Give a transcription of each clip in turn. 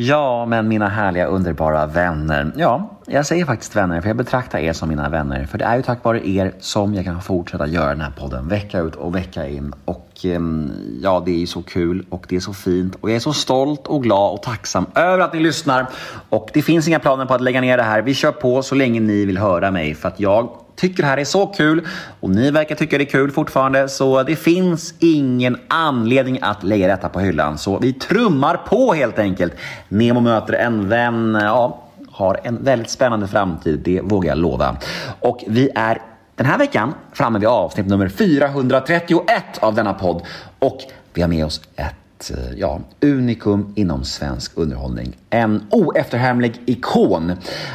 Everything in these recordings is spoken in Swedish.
Ja, men mina härliga underbara vänner. Ja, jag säger faktiskt vänner för jag betraktar er som mina vänner. För det är ju tack vare er som jag kan fortsätta göra den här podden vecka ut och vecka in. Och ehm, ja, det är ju så kul och det är så fint och jag är så stolt och glad och tacksam över att ni lyssnar. Och det finns inga planer på att lägga ner det här. Vi kör på så länge ni vill höra mig för att jag tycker det här är så kul och ni verkar tycka det är kul fortfarande så det finns ingen anledning att lägga detta på hyllan. Så vi trummar på helt enkelt. Nemo möter en vän. Ja, har en väldigt spännande framtid, det vågar jag lova. Och vi är den här veckan framme vid avsnitt nummer 431 av denna podd och vi har med oss ett Eh, ja, unikum inom svensk underhållning. En oefterhärmlig ikon.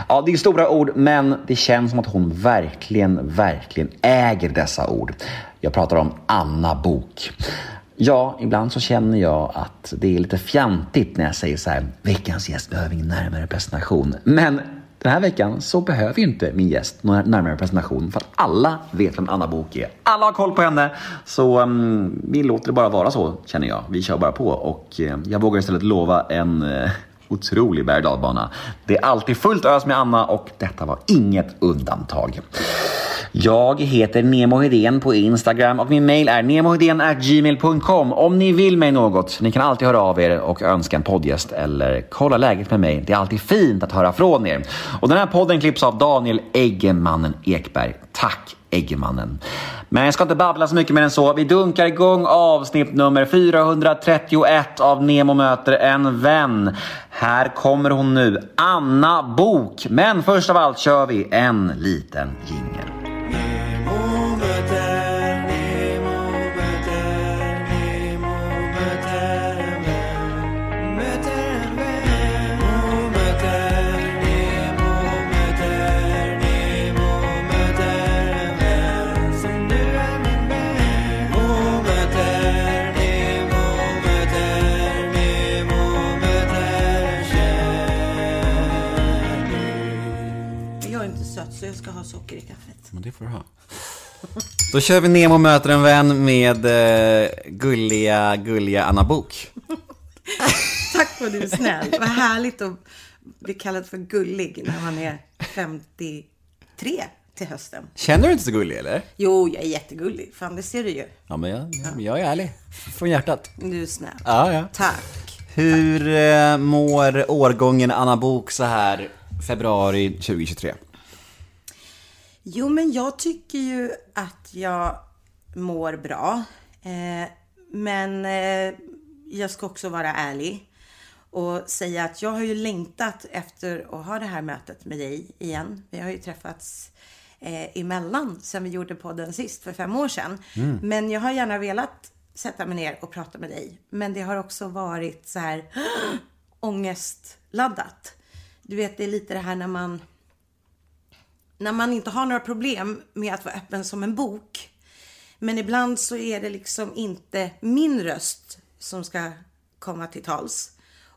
Ja, det är stora ord, men det känns som att hon verkligen, verkligen äger dessa ord. Jag pratar om Anna Bok. Ja, ibland så känner jag att det är lite fjantigt när jag säger så här, veckans gäst behöver ingen närmare presentation. Men den här veckan så behöver ju inte min gäst någon närmare presentation för att alla vet vem Anna Bok är. Alla har koll på henne. Så um, vi låter det bara vara så känner jag. Vi kör bara på och uh, jag vågar istället lova en uh, otrolig berg Det är alltid fullt ös med Anna och detta var inget undantag. Jag heter Nemo Hedén på Instagram och min mail är gmail.com om ni vill mig något. Ni kan alltid höra av er och önska en poddgäst eller kolla läget med mig. Det är alltid fint att höra från er. Och den här podden klipps av Daniel Eggemannen Ekberg. Tack Eggemannen. Men jag ska inte babbla så mycket mer än så. Vi dunkar igång avsnitt nummer 431 av Nemo möter en vän. Här kommer hon nu, Anna Bok. Men först av allt kör vi en liten jingel. Då kör vi Nemo möter en vän med uh, gulliga, gulliga Anna Bok. Tack vad du är snäll. Vad härligt att bli kallad för gullig när man är 53 till hösten. Känner du inte så gullig eller? Jo, jag är jättegullig. Fan, det ser du ju. Ja, men jag, jag, jag är ärlig. Från hjärtat. Du är snäll. Ja, ja. Tack. Hur. Eh, mår årgången Anna Bok så här februari 2023? Jo, men jag tycker ju att jag mår bra. Eh, men eh, jag ska också vara ärlig och säga att jag har ju längtat efter att ha det här mötet med dig igen. Vi har ju träffats eh, emellan sen vi gjorde podden sist för fem år sedan. Mm. Men jag har gärna velat sätta mig ner och prata med dig. Men det har också varit så här ångestladdat. Du vet, det är lite det här när man när man inte har några problem med att vara öppen som en bok. Men ibland så är det liksom inte min röst som ska komma till tals.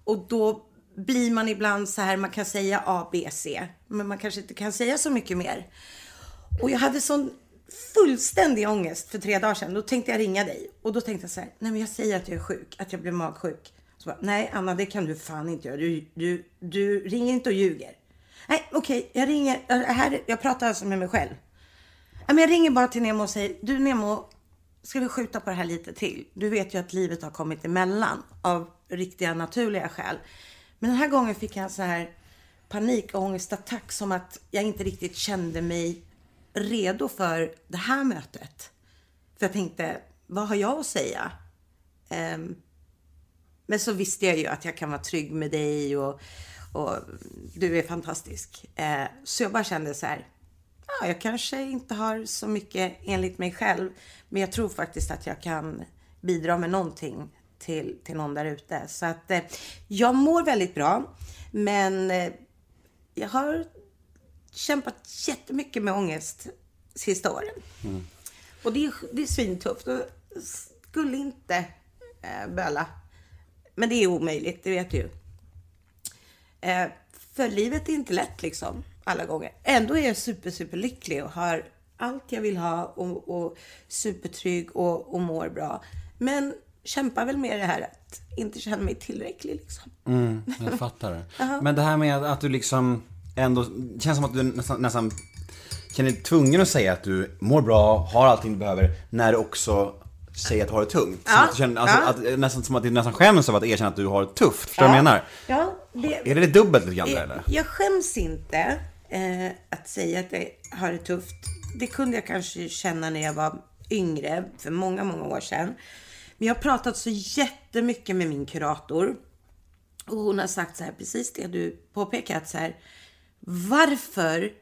Och då blir man ibland så här, man kan säga A, B, C. Men man kanske inte kan säga så mycket mer. Och jag hade sån fullständig ångest för tre dagar sedan. Då tänkte jag ringa dig. Och då tänkte jag så här, nej men jag säger att jag är sjuk, att jag blir magsjuk. Så bara, nej Anna, det kan du fan inte göra. Du, du, du ringer inte och ljuger. Nej, okej, okay, jag ringer. Här, jag pratar alltså med mig själv. Jag ringer bara till Nemo och säger, du Nemo, ska vi skjuta på det här lite till? Du vet ju att livet har kommit emellan av riktiga naturliga skäl. Men den här gången fick jag en sån här panikångestattack som att jag inte riktigt kände mig redo för det här mötet. För jag tänkte, vad har jag att säga? Um, men så visste jag ju att jag kan vara trygg med dig och och du är fantastisk. Eh, så jag bara kände så här, ja, jag kanske inte har så mycket enligt mig själv, men jag tror faktiskt att jag kan bidra med någonting till, till någon där ute. Så att eh, jag mår väldigt bra, men eh, jag har kämpat jättemycket med ångest sista åren. Mm. Och det är, det är svintufft. Och skulle inte eh, böla men det är omöjligt, det vet du ju. För livet är inte lätt liksom, alla gånger. Ändå är jag super, super lycklig och har allt jag vill ha och, och supertrygg och, och mår bra. Men kämpar väl med det här att inte känna mig tillräcklig liksom. Mm, jag fattar. Men det här med att du liksom ändå, det känns som att du nästan, nästan känner dig tvungen att säga att du mår bra, har allting du behöver, när du också säger att du har det tungt. Ja, Som att du känner, alltså, ja. att, nästan som att du nästan skäms av att erkänna att du har det tufft. Förstår du vad jag menar? Ja, det, Är det dubbelt lite grann där, eller? Jag skäms inte eh, att säga att jag har det tufft. Det kunde jag kanske känna när jag var yngre, för många, många år sedan. Men jag har pratat så jättemycket med min kurator. Och hon har sagt så här, precis det du påpekat så här. Varför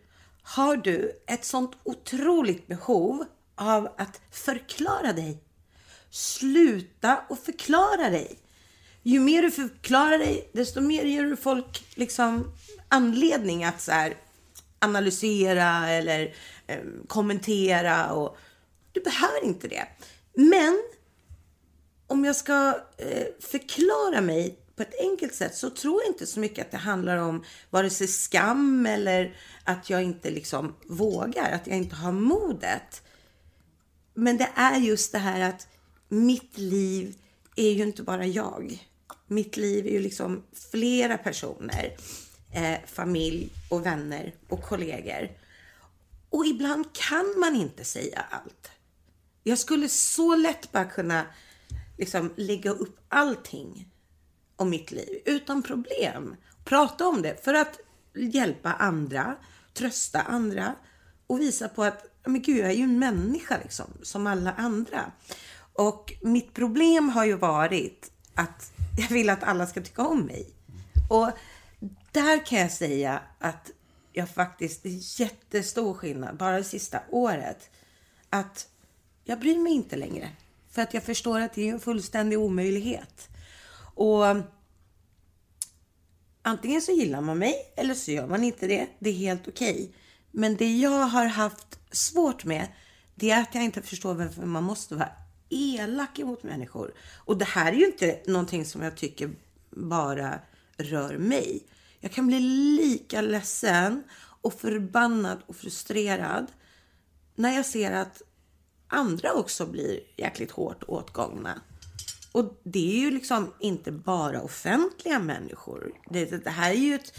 har du ett sånt otroligt behov av att förklara dig? Sluta och förklara dig. Ju mer du förklarar dig, desto mer ger du folk liksom anledning att så här, analysera eller eh, kommentera. Och, du behöver inte det. Men om jag ska eh, förklara mig på ett enkelt sätt så tror jag inte så mycket att det handlar om vare sig skam eller att jag inte liksom vågar, att jag inte har modet. Men det är just det här att mitt liv är ju inte bara jag. Mitt liv är ju liksom flera personer. Eh, familj och vänner och kollegor. Och ibland kan man inte säga allt. Jag skulle så lätt bara kunna liksom lägga upp allting om mitt liv utan problem. Prata om det för att hjälpa andra, trösta andra och visa på att men gud, jag är ju en människa liksom, som alla andra. Och mitt problem har ju varit att jag vill att alla ska tycka om mig. Och där kan jag säga att jag faktiskt, det är jättestor skillnad, bara det sista året, att jag bryr mig inte längre. För att jag förstår att det är en fullständig omöjlighet. Och antingen så gillar man mig eller så gör man inte det. Det är helt okej. Men det jag har haft svårt med, det är att jag inte förstår varför man måste vara elak emot människor. Och det här är ju inte någonting som jag tycker bara rör mig. Jag kan bli lika ledsen och förbannad och frustrerad när jag ser att andra också blir jäkligt hårt åtgångna. Och det är ju liksom inte bara offentliga människor. Det, det här är ju ett,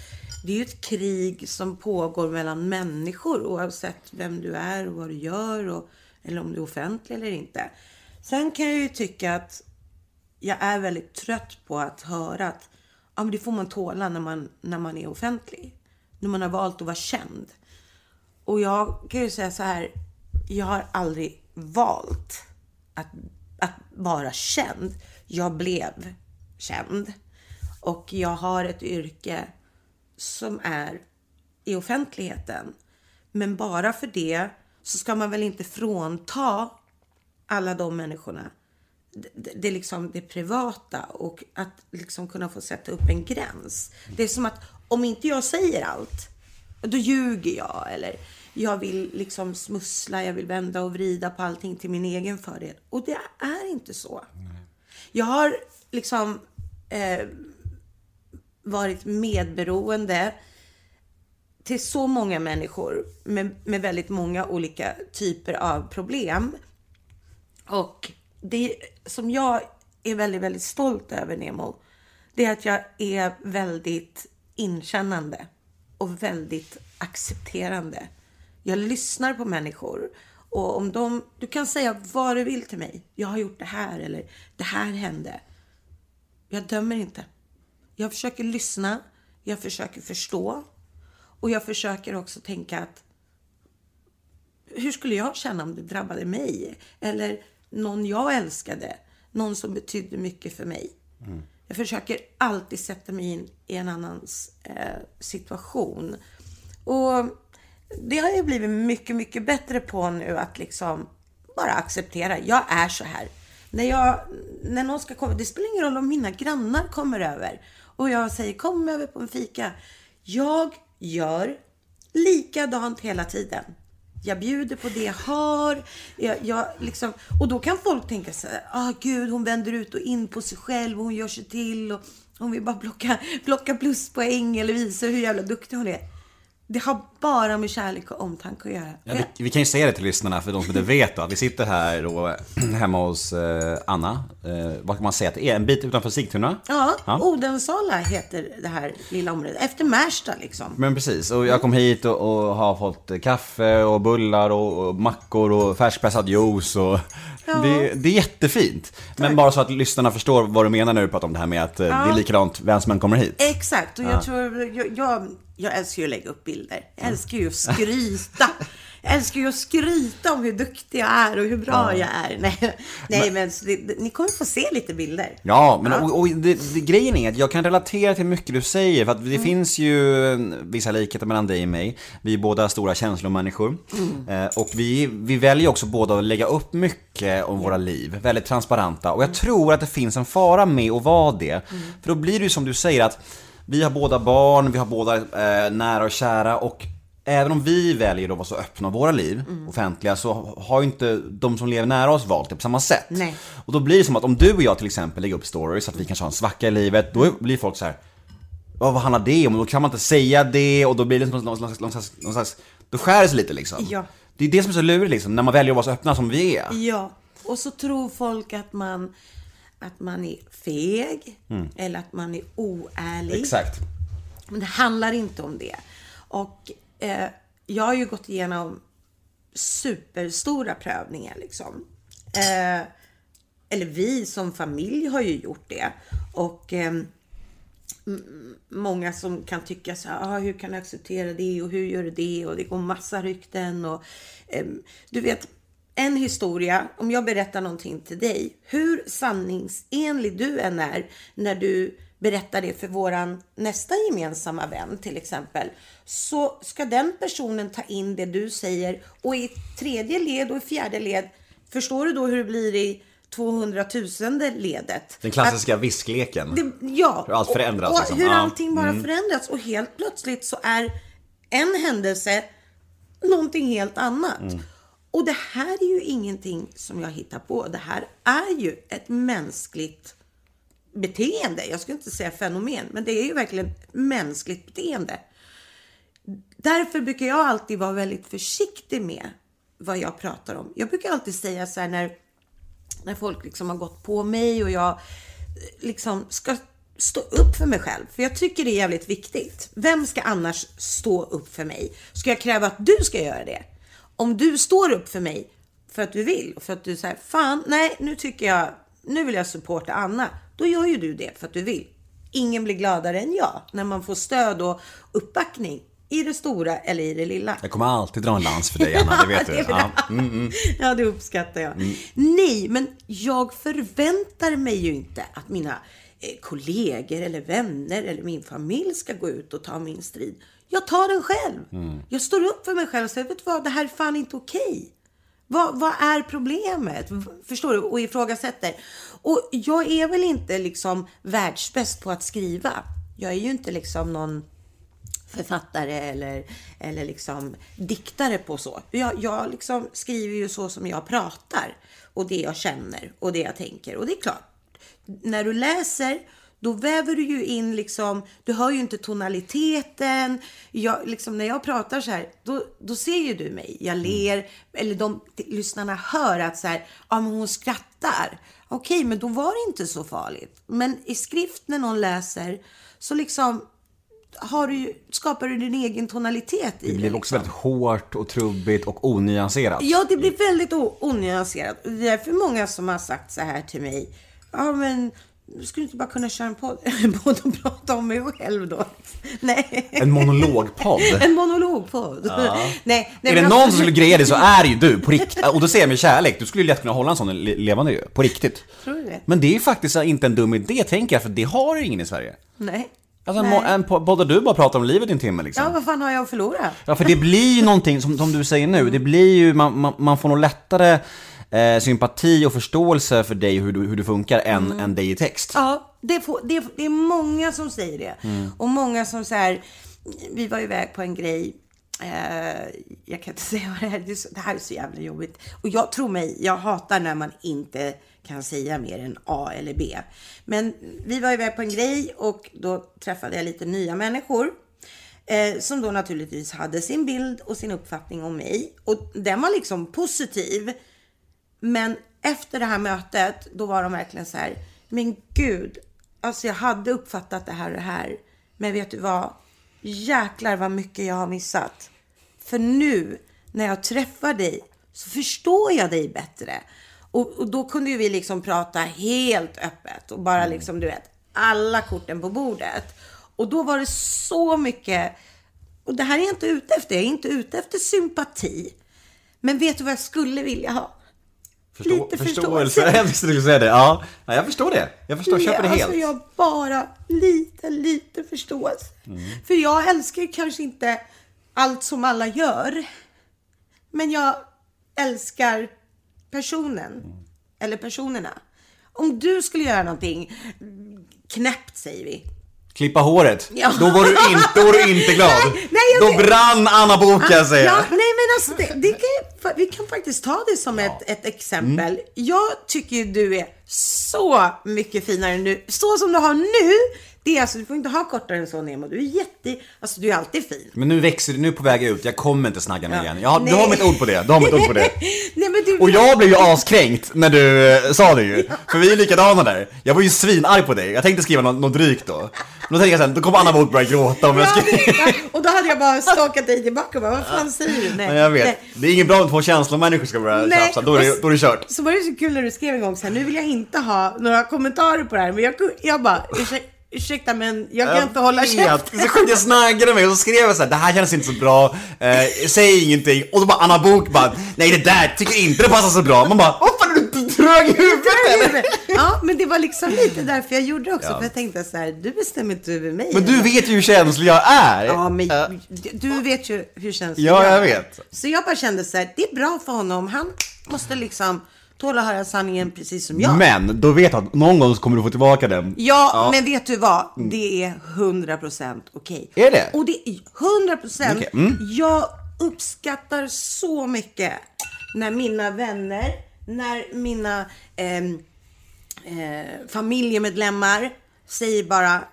det är ju ett krig som pågår mellan människor oavsett vem du är och vad du gör och, eller om du är offentlig eller inte. Sen kan jag ju tycka att jag är väldigt trött på att höra att ja, men det får man tåla när man, när man är offentlig. När man har valt att vara känd. Och jag kan ju säga så här, jag har aldrig valt att, att vara känd. Jag blev känd. Och jag har ett yrke som är i offentligheten. Men bara för det så ska man väl inte frånta alla de människorna det, det, är liksom det privata och att liksom kunna få sätta upp en gräns. Det är som att om inte jag säger allt, då ljuger jag eller jag vill liksom smussla, jag vill vända och vrida på allting till min egen fördel. Och det är inte så. Jag har liksom eh, varit medberoende till så många människor med, med väldigt många olika typer av problem. Och det som jag är väldigt, väldigt stolt över Nemo, det är att jag är väldigt inkännande och väldigt accepterande. Jag lyssnar på människor och om de, du kan säga vad du vill till mig. Jag har gjort det här eller det här hände. Jag dömer inte. Jag försöker lyssna, jag försöker förstå och jag försöker också tänka att hur skulle jag känna om det drabbade mig? Eller någon jag älskade, någon som betydde mycket för mig. Mm. Jag försöker alltid sätta mig in i en annans eh, situation. Och det har jag blivit mycket, mycket bättre på nu att liksom bara acceptera. Jag är så här. När, jag, när någon ska komma, det spelar ingen roll om mina grannar kommer över och jag säger kom över på en fika. Jag gör likadant hela tiden. Jag bjuder på det jag har. Jag, jag liksom, och då kan folk tänka så här, ah gud, hon vänder ut och in på sig själv och hon gör sig till och hon vill bara plocka, plocka pluspoäng eller visa hur jävla duktig hon är. Det har bara med kärlek och omtanke att göra. Ja, vi, vi kan ju säga det till lyssnarna, för de som inte vet då, vi sitter här då, hemma hos eh, Anna. Eh, vad kan man säga att det är? En bit utanför Sigtuna? Ja, Ja. Odensala heter det här lilla området. Efter Märsta liksom. Men precis, och jag kom hit och, och har fått kaffe och bullar och, och mackor och färskpressad juice och Ja. det, det är jättefint. Men bara så att lyssnarna förstår vad du menar när du pratar om det här med att eh, det är likadant vem som än kommer hit. Exakt, och jag tror, jag, jag, jag älskar ju att lägga upp bilder. Jag älskar ju att skryta. Jag älskar ju att skryta om hur duktig jag är och hur bra jag är. Nej, nej men, det, ni kommer få se lite bilder. Ja, men och, och det, det, grejen är att jag kan relatera till mycket du säger. För att Mm. det finns ju eh, vissa likheter mellan dig och mig. Vi är båda stora känslomänniskor. Mm. Eh, och vi, vi väljer också båda att lägga upp mycket om våra liv. Väldigt transparenta. Och jag tror att det finns en fara med att vara det. Mm. För då blir det ju som du säger att vi har båda barn, vi har båda eh, nära och kära. Och Även om vi väljer att vara så öppna i våra liv, Mm. offentliga, så har ju inte de som lever nära oss valt det på samma sätt. Nej. Och då blir det som att om du och jag till exempel lägger upp stories, att vi kanske har en svacka i livet, då blir folk så här. "Ja, vad handlar det om? Och då kan man inte säga det och då blir det någon, någon, slags, någon, slags, någon slags, då skär det sig lite liksom. Ja. Det är det som är så lurigt liksom, när man väljer att vara så öppna som vi är. Ja, och så tror folk att man, att man är feg eller att man är oärlig. Mm. Exakt. Men det handlar inte om det. Och eh, jag har ju gått igenom superstora prövningar liksom. Eh, eller vi som familj har ju gjort det. Och m- många som kan tycka så här, ah, hur kan du acceptera det och hur gör du det och det går massa rykten och ehm, du vet en historia, om jag berättar någonting till dig, hur sanningsenlig du än är när du berättar det för våran nästa gemensamma vän till exempel, så ska den personen ta in det du säger och i tredje led och i fjärde led, förstår du då hur det blir i 200 000 ledet? Den klassiska viskleken. Det, ja. Hur allt förändras, Och, och liksom. hur Ja. allting bara förändras och helt plötsligt så är en händelse någonting helt annat. Mm. Och det här är ju ingenting som jag hittar på. Det här är ju ett mänskligt beteende. Jag skulle inte säga fenomen, men det är ju verkligen ett mänskligt beteende. Därför brukar jag alltid vara väldigt försiktig med vad jag pratar om. Jag brukar alltid säga så här när, när folk liksom har gått på mig och jag eh, liksom ska stå upp för mig själv. För jag tycker det är jävligt viktigt. Vem ska annars stå upp för mig? Ska jag kräva att du ska göra det? Om du står upp för mig för att du vill och för att du säger fan, nej, nu tycker jag, nu vill jag supporta Anna. Då gör ju du det för att du vill. Ingen blir gladare än jag när man får stöd och uppbackning i det stora eller i det lilla. Jag kommer alltid dra en lans för dig Anna, det vet du. det är bra. Ja. Ja, det uppskattar jag. Nej, men jag förväntar mig ju inte att mina eh, kollegor eller vänner eller min familj ska gå ut och ta min strid. Jag tar den själv. Jag står upp för mig själv och säger, vet du vad, det här är fan inte okej. Vad, vad är problemet? Förstår du? Och ifrågasätter. Och jag är väl inte liksom världsbäst på att skriva. Jag är ju inte liksom någon författare eller, eller liksom diktare på så. Jag, jag liksom skriver ju så som jag pratar och det jag känner och det jag tänker. Och det är klart, när du läser då väver du ju in liksom, du hör ju inte tonaliteten. Jag, liksom, när jag pratar så här, då, då ser ju du mig. Jag ler, eller de lyssnarna hör att så här, ja men hon skrattar. Okej, men då var det inte så farligt. Men i skrift när någon läser, så liksom har du, skapar du din egen tonalitet i Det blir det, också liksom. väldigt hårt och trubbigt och onyanserat. Ja, det blir väldigt onyanserat. Det är därför många som har sagt så här till mig. Ja, men du skulle inte bara kunna köra en podd, en podd och prata om mig själv då? Nej. En monologpodd. En monologpodd. Nej, nej, Är det någon alltså- som skulle greja det så är det ju du, på riktigt. Och då säger jag med kärlek, du skulle ju lätt kunna hålla en sån le- levande ju, på riktigt. Tror du det? Men det är ju faktiskt inte en dum idé, tänker jag, för det har ingen i Sverige. Nej. Alltså en, en po- podd där du bara pratar om livet i en timme liksom. Ja, vad fan har jag att förlora? Ja, för det blir ju någonting, som, som du säger nu, det blir ju, man, man, man får nog lättare eh, sympati och förståelse för dig, hur du, hur du funkar, än, än dig i text. Ja, det, får, det, det är många som säger det. Och många som så här, vi var iväg på en grej Eh, jag kan inte säga vad det är. Det, är så, det här är så jävla jobbigt. Och jag tror mig, jag hatar när man inte kan säga mer än A eller B. Men vi var iväg på en grej och då träffade jag lite nya människor. Eh, som då naturligtvis hade sin bild och sin uppfattning om mig. Och den var liksom positiv. Men efter det här mötet, då var de verkligen så här, men gud, alltså jag hade uppfattat det här och det här. Men vet du vad? Jäklar vad mycket jag har missat. För nu när jag träffar dig så förstår jag dig bättre. Och, och då kunde ju vi liksom prata helt öppet och bara liksom, du vet, alla korten på bordet. Och då var det så mycket, och det här är jag inte ute efter, jag är inte ute efter sympati. Men vet du vad jag skulle vilja ha? Förstå, Lite förståelse. förståelse. Jag skulle säga det. Ja, ja, jag förstår det. Jag förstår, köper det helt. Alltså jag bara lite, lite förståelse. Mm. För jag älskar kanske inte allt som alla gör. Men jag älskar personen. Mm. Eller personerna. Om du skulle göra någonting knäppt säger vi. Klippa håret. Ja. Då var du inte, då var du inte glad. Nej, nej, jag då brann Anna Book kan jag säga. Ja, nej men alltså det, det kan, vi kan faktiskt ta det som ett, ett exempel. Mm. Jag tycker du är så mycket finare nu. Så som du har nu, det är alltså, du får inte ha kortare än så Nemo. Du är jätte, alltså du är alltid fin. Men nu växer det, nu är på väg ut. Jag kommer inte snagga mig Ja. igen. Jag har, du har mitt ord på det. Du har mitt ord på det. nej men du Och jag blev ju askränkt när du eh, sa det ju. För vi är likadana där. Jag var ju svinarg på dig. Jag tänkte skriva något, något drygt då. Men då tänkte jag sen, då kommer Anna Book börja gråta om jag Ja, skriver. ja, och då hade jag bara stalkat dig tillbaka och bara, vad fan säger du? Nej, Men jag vet, nej. det är inget bra om två känslomänniskor ska börja tjafsa. Då är, det, då är det kört. Så var det så kul när du skrev en gång så här, nu vill jag inte ha några kommentarer på det här, men jag, jag bara, ursäkta, ursäkta men jag kan inte hålla käften. Så sjukt jag snaggade mig och så skrev jag så här, det här känns inte så bra, eh, säg ingenting. Och då bara Anna Book bara, nej det där tycker inte det passar så bra. Man bara, vad fan är du trög i huvudet? Ja, men det var liksom lite därför jag gjorde det också. Ja. För jag tänkte så här, du bestämmer inte över mig. Men du vet ju hur känslig jag är. Ja, men Eh, du vet ju hur känslig Ja, jag är. vet. Så jag bara kände så här, det är bra för honom. Han måste liksom tåla att höra sanningen precis som jag. Men, då vet jag att någon gång så kommer du få tillbaka den. Ja, men vet du vad? Det är 100% okej. Är det? Och det är 100%. Okej, mm. Jag uppskattar så mycket när mina vänner, när mina ehm, eh, familjemedlemmar säger bara,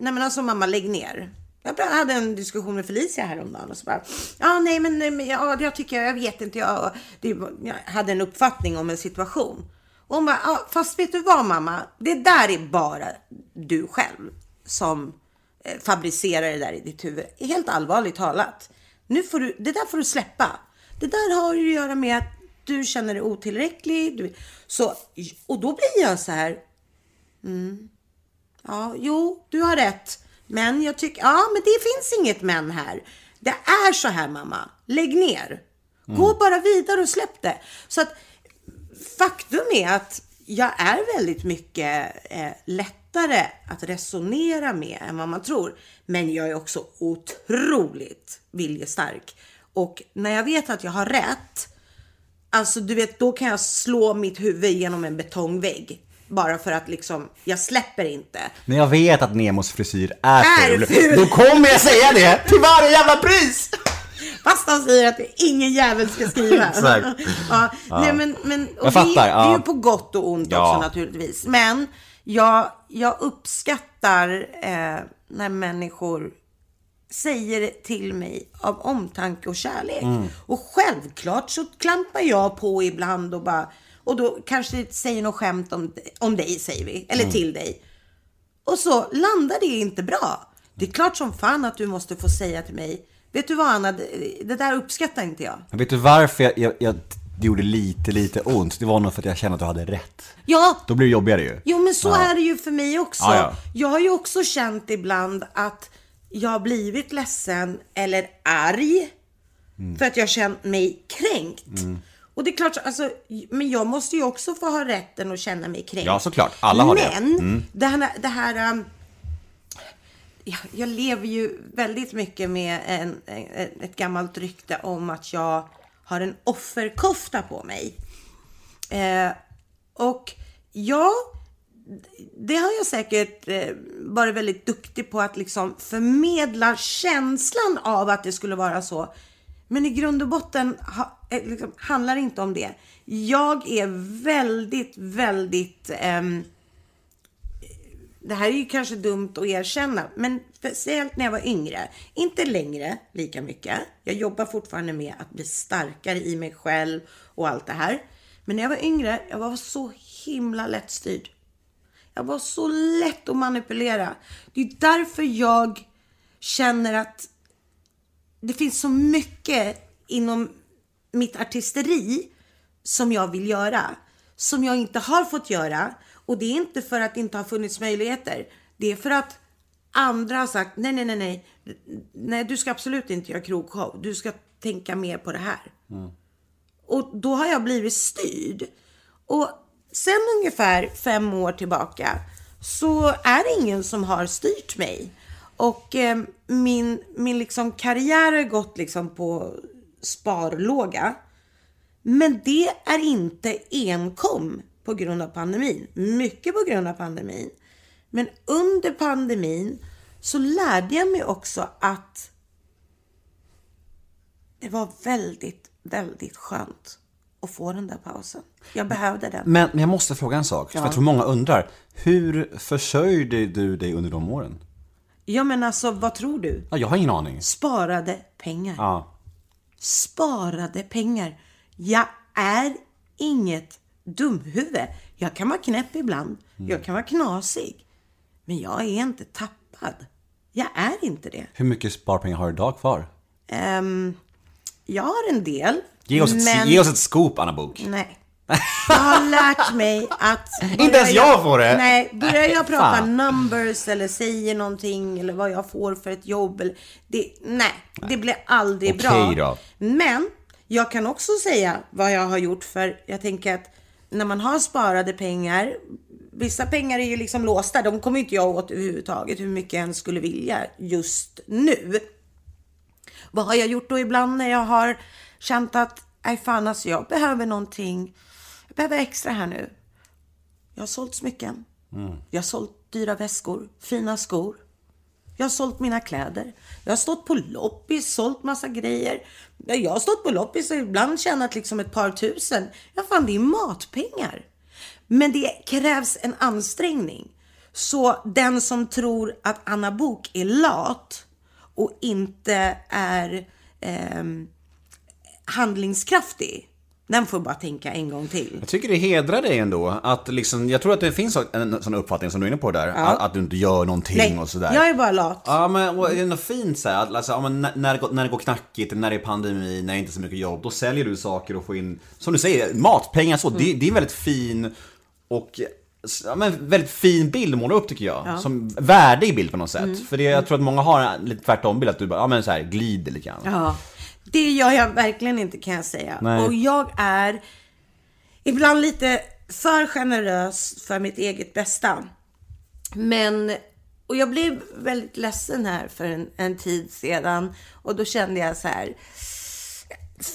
nej men alltså mamma lägg ner. Jag hade en diskussion med Felicia häromdagen och så bara, ja nej men, nej, men ja, jag tycker, jag vet inte, jag, det, jag hade en uppfattning om en situation. Och hon bara, ah, fast vet du vad mamma, det där är bara du själv som eh, fabricerar det där i ditt huvud. Helt allvarligt talat. Nu får du, det där får du släppa. Det där har ju att göra med att du känner dig otillräcklig. Du, så, och då blir jag så här, mm, Ja, jo, du har rätt. Men jag tycker, ja, men det finns inget men här. Det är så här mamma. Lägg ner. Gå bara vidare och släpp det. Så att faktum är att jag är väldigt mycket eh, lättare att resonera med än vad man tror. Men jag är också otroligt viljestark. Och när jag vet att jag har rätt, Alltså du vet, då kan jag slå mitt huvud genom en betongvägg. Bara för att liksom, jag släpper inte. Men jag vet att Nemos frisyr är, Är ful. ful. Då kommer jag säga det till varje jävla pris! Fast han säger att ingen jävel ska skriva. Exakt. ja, Nej, men, men, Jag fattar, det, det är ja. ju på gott och ont Ja. också naturligtvis. Men jag, jag uppskattar eh, när människor säger till mig av omtanke och kärlek. Mm. Och självklart så klampar jag på ibland och bara och då kanske säger något skämt om, om dig, säger vi, eller Mm. till dig. Och så landar det inte bra. Det är klart som fan att du måste få säga till mig, vet du vad Anna, det, där uppskattar inte jag. Men vet du varför jag, jag, jag, det gjorde lite, lite ont? Det var nog för att jag kände att du hade rätt. Ja, Då blir det jobbigare ju. Jo, men så är det ju för mig också. Ja, ja. Jag har ju också känt ibland att jag har blivit ledsen eller arg Mm. för att jag känt mig kränkt. Och det är klart, alltså, men jag måste ju också få ha rätten att känna mig kränkt. Ja, såklart. Alla har det. men, Mm. det här, det här um, jag, jag lever ju väldigt mycket med en, en, ett gammalt rykte om att jag har en offerkofta på mig. Eh, och ja, det har jag säkert eh, varit väldigt duktig på att liksom förmedla känslan av att det skulle vara så. Men i grund och botten ha, Eh, liksom, handlar inte om det. Jag är väldigt, väldigt Um, det här är ju kanske dumt att erkänna, men speciellt när jag var yngre. Inte längre lika mycket. Jag jobbar fortfarande med att bli starkare i mig själv och allt det här. Men när jag var yngre, jag var så himla lättstyrd. Jag var så lätt att manipulera. Det är därför jag känner att det finns så mycket inom mitt artisteri som jag vill göra. Som jag inte har fått göra. Och det är inte för att det inte har funnits möjligheter. Det är för att andra har sagt nej, nej, nej, nej. Nej, du ska absolut inte göra krogshow. Du ska tänka mer på det här. Mm. Och då har jag blivit styrd. Och sen ungefär fem år tillbaka så är det ingen som har styrt mig. Och eh, min, min liksom karriär har gått liksom på sparlåga. Men det är inte enkom på grund av pandemin. Mycket på grund av pandemin. Men under pandemin så lärde jag mig också att det var väldigt, väldigt skönt att få den där pausen. Jag behövde den. Men, men jag måste fråga en sak, ja. för jag tror många undrar. Hur försörjde du dig under de åren? Ja, men alltså, vad tror du? Ja, jag har ingen aning. Sparade pengar. Ja. Sparade pengar. Jag är inget dumhuvud. Jag kan vara knäpp ibland. Mm. Jag kan vara knasig. Men jag är inte tappad. Jag är inte det. Hur mycket sparpengar har du idag kvar? Um, jag har en del. Ge oss, ett, men... ge oss ett scoop, Anna Bok. Nej. Jag har lärt mig att... Inte ens jag, får det! Nej, börjar jag prata Fan. numbers eller säger någonting eller vad jag får för ett jobb. Eller, det, nej, det blir aldrig Okej, bra. Då. Men jag kan också säga vad jag har gjort för jag tänker att när man har sparade pengar, vissa pengar är ju liksom låsta, de kommer inte jag åt överhuvudtaget hur mycket jag än skulle vilja just nu. Vad har jag gjort då ibland när jag har känt att, nej fan alltså jag behöver någonting, behöver extra här nu. Jag har sålt smycken. Mm. Jag har sålt dyra väskor, fina skor. Jag har sålt mina kläder. Jag har stått på loppis, sålt massa grejer. Jag har stått på loppis och ibland tjänat liksom ett par tusen. Ja, fan, det är matpengar. Men det krävs en ansträngning. Så den som tror att Anna Bok är lat och inte är eh, handlingskraftig den får bara tänka en gång till. Jag tycker det hedrar dig ändå. Att liksom, jag tror att det finns en sån uppfattning som du är inne på där. Ja. Att, att, du inte gör någonting Nej, och sådär. jag är bara lat. Ja, men och det är ändå fint så här, alltså, ja, när, när, det går, när det går knackigt, när det är pandemi, när det inte är så mycket jobb. Då säljer du saker och får in, som du säger, matpengar så. Mm. Det, det är en väldigt fin och ja, men väldigt fin bild att måla upp tycker jag. Ja. Som värdig bild på något sätt. Mm. För det, jag tror att många har lite tvärtom bild, att du bara, ja men så här, glider lite grann. Ja. Det gör jag verkligen inte kan jag säga. Nej. Och jag är ibland lite för generös för mitt eget bästa. Men, och jag blev väldigt ledsen här för en, en tid sedan. Och då kände jag så här,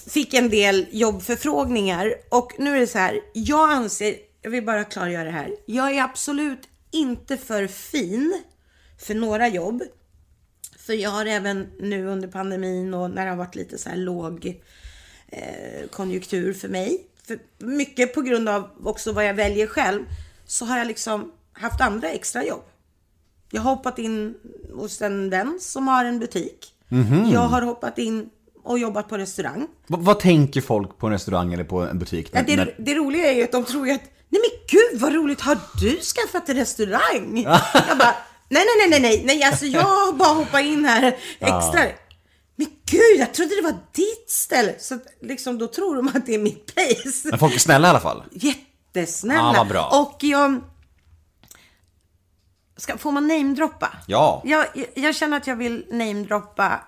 fick en del jobbförfrågningar. Och nu är det så här, jag anser, jag vill bara klargöra det här. Jag är absolut inte för fin för några jobb. För jag har även nu under pandemin och när det har varit lite så här låg eh, konjunktur för mig. För mycket på grund av också vad jag väljer själv. Så har jag liksom haft andra extrajobb. Jag har hoppat in hos en vän som har en butik. Mm -hmm. Jag har hoppat in och jobbat på restaurang. V vad tänker folk på en restaurang eller på en butik? Ja, det, när... det roliga är ju att de tror ju att Nej men gud vad roligt, har du skaffat en restaurang? jag bara, Nej, nej, nej, nej, nej, alltså jag bara hoppar in här extra. Ja. Men gud, jag trodde det var ditt ställe. Så liksom, då tror de att det är mitt place. Men folk är snälla i alla fall. Jättesnälla. Ja, vad bra. Och jag... Ska, får man namedroppa? Ja. Jag, jag känner att jag vill namedroppa.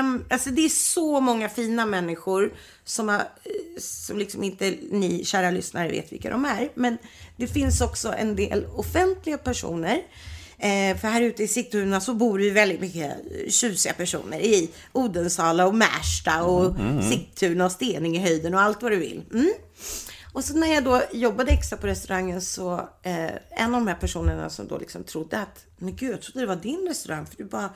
Um, alltså det är så många fina människor som, har, som liksom inte ni kära lyssnare vet vilka de är. Men det finns också en del offentliga personer Eh, för här ute i Sigtuna så bor det väldigt mycket tjusiga personer i Odensala och Märsta och mm, mm. Sigtuna och Steningehöjden och allt vad du vill. Mm. Och så när jag då jobbade extra på restaurangen så eh, en av de här personerna som då liksom trodde att, men gud, jag trodde det var din restaurang för du bara,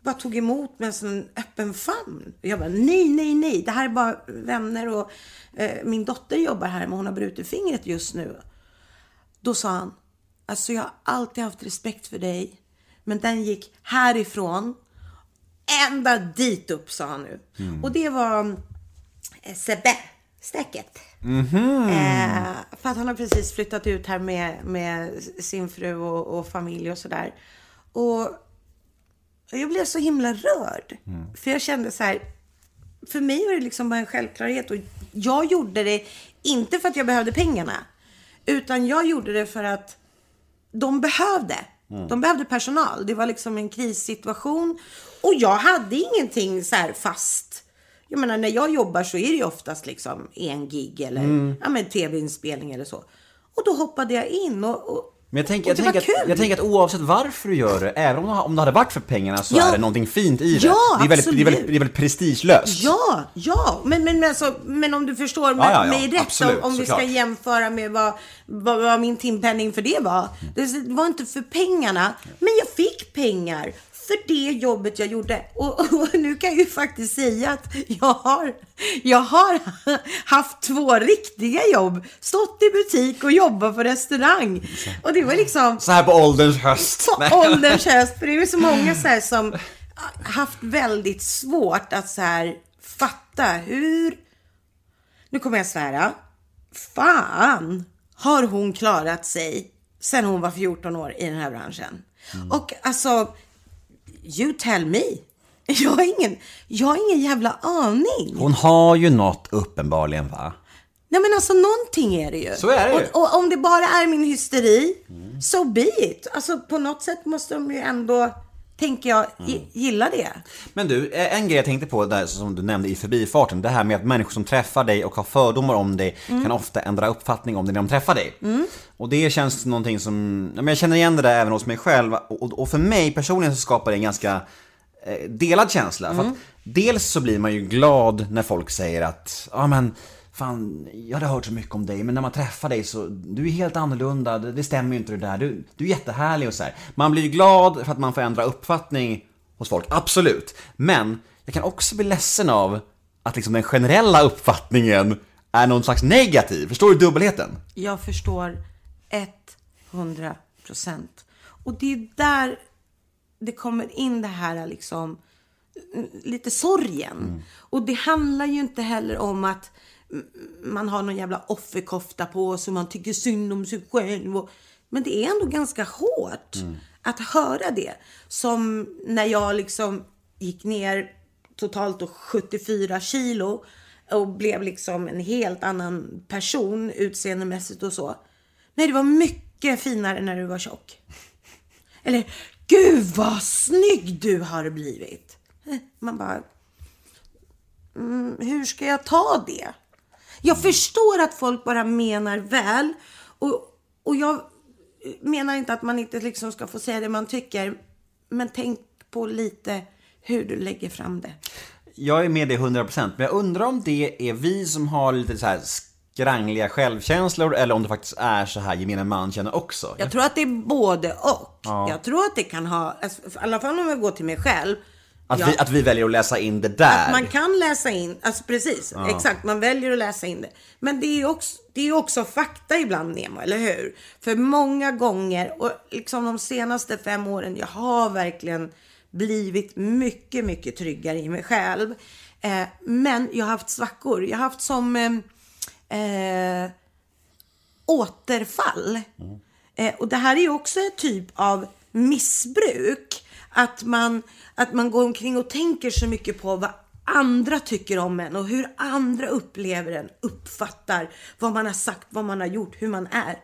bara tog emot med en sån öppen famn. Och jag bara, nej, nej, nej, det här är bara vänner och eh, min dotter jobbar här men hon har brutit fingret just nu. Då sa han, alltså jag har alltid haft respekt för dig, men den gick härifrån ända dit upp, sa han nu. Och det var eh, Sebbe Stäcket. Eh, för att han har precis flyttat ut här med, med sin fru och, och familj och sådär. Och jag blev så himla rörd. För jag kände så här, för mig var det liksom bara en självklarhet. Och jag gjorde det inte för att jag behövde pengarna. Utan jag gjorde det för att de behövde. De behövde personal. Det var liksom en krissituation. Och jag hade ingenting så här fast. Jag menar när jag jobbar så är det ju oftast liksom en gig eller ja, men tv-inspelning eller så. Och då hoppade jag in och, och Men jag tänker, jag, tänker att, jag tänker att oavsett varför du gör det, även om, om det hade varit för pengarna så Ja. är det någonting fint i det. Ja, det, är väldigt, det, är väldigt, det är väldigt prestigelöst. Ja, ja, men, men, men, alltså, men om du förstår Ja, ja, ja, mig rätt, absolut, om, om vi ska jämföra med vad, vad, vad min timpenning för det var. Det var inte för pengarna, men jag fick pengar för det jobbet jag gjorde. Och, och nu kan jag ju faktiskt säga att jag har, jag har haft två riktiga jobb. Stått i butik och jobbat på restaurang. Och det var liksom Så här på ålderns höst. på ålderns höst. För det är ju så många så här som haft väldigt svårt att så här fatta hur... Nu kommer jag svära. Fan har hon klarat sig sen hon var 14 år i den här branschen. Och alltså, you tell me. Jag har ingen, jag har ingen jävla aning. Hon har ju något uppenbarligen va? Nej men alltså någonting är det ju. Så är det ju. Och, och om det bara är min hysteri, so be it. Alltså på något sätt måste de ju ändå, tänker jag, gi- gilla det. Men du, eh, en grej jag tänkte på där som du nämnde i förbifarten, det här med att människor som träffar dig och har fördomar om dig Mm. kan ofta ändra uppfattning om dig när de träffar dig. Och det känns någonting som, jag känner igen det där även hos mig själv och, och för mig personligen så skapar det en ganska eh, delad känsla. För att dels så blir man ju glad när folk säger att, ja men Fan, jag hade hört så mycket om dig, men när man träffar dig så, du är helt annorlunda, det, det stämmer ju inte det där, du, du är jättehärlig och så här. Man blir ju glad för att man får ändra uppfattning hos folk, absolut. Men jag kan också bli ledsen av att liksom den generella uppfattningen är någon slags negativ. Förstår du dubbelheten? Jag förstår 100 procent. Och det är där det kommer in det här liksom mm, lite sorgen. Och det handlar ju inte heller om att mm, man har någon jävla offerkofta på sig och man tycker synd om sig själv. Och, men det är ändå ganska hårt att höra det. Som när jag liksom gick ner totalt då 74 kilo och blev liksom en helt annan person utseendemässigt och så. Nej, det var mycket finare när du var tjock. Eller, gud vad snygg du har blivit. Man bara, mm, hur ska jag ta det? Jag förstår att folk bara menar väl. Och, och jag menar inte att man inte liksom ska få säga det man tycker. Men tänk på lite hur du lägger fram det. Jag är med dig 100% men jag undrar om det är vi som har lite så här skrangliga självkänslor eller om det faktiskt är så här gemene man känner också. Jag tror att det är både och. Jag tror att det kan ha, alltså, i alla fall om jag går till mig själv. Att, ja, vi, att vi väljer att läsa in det där. att man kan läsa in, alltså precis, exakt, man väljer att läsa in det. Men det är ju också, det är också fakta ibland Nemo, eller hur? För många gånger, och liksom de senaste fem åren, jag har verkligen blivit mycket, mycket tryggare i mig själv. Eh, men jag har haft svackor. Jag har haft som eh, eh, återfall. Eh, och det här är ju också en typ av missbruk. Att man, att man går omkring och tänker så mycket på vad andra tycker om en och hur andra upplever en, uppfattar vad man har sagt, vad man har gjort, hur man är.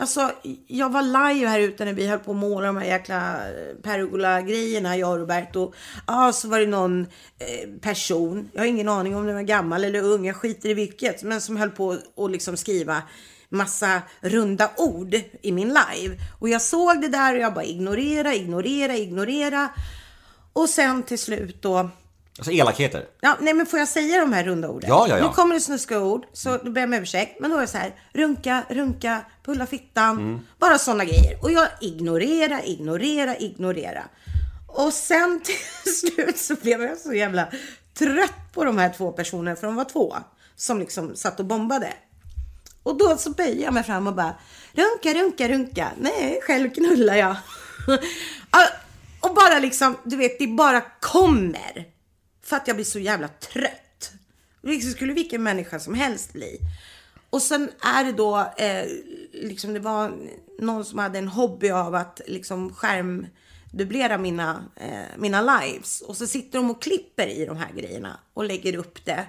Alltså, jag var live här ute när vi höll på att måla de här jäkla eh, pergola-grejerna, jag och Roberto. Ja, så var det någon eh, person, jag har ingen aning om den var gammal eller ung, jag skiter i vilket, men som höll på att liksom skriva massa runda ord i min live. Och jag såg det där och jag bara ignorera, ignorera, ignorera. Och sen till slut då Alltså elakheter. Ja, nej men får jag säga de här runda orden? Ja, ja, ja. Nu kommer det snuskiga ord, så då ber jag om ursäkt. Men då är det så här, runka, runka, pulla fittan. Mm. Bara sådana grejer. Och jag ignorera, ignorera, ignorera. Och sen till slut så blev jag så jävla trött på de här två personerna, för de var två, som liksom satt och bombade. Och då så böjer jag mig fram och bara, runka, runka, runka. Nej, själv knullar jag. Och bara liksom, du vet, det bara kommer. För att jag blir så jävla trött. Det skulle vilken människa som helst bli. Och sen är det då, eh, liksom det var någon som hade en hobby av att liksom skärmdubblera mina, eh, mina lives. Och så sitter de och klipper i de här grejerna och lägger upp det.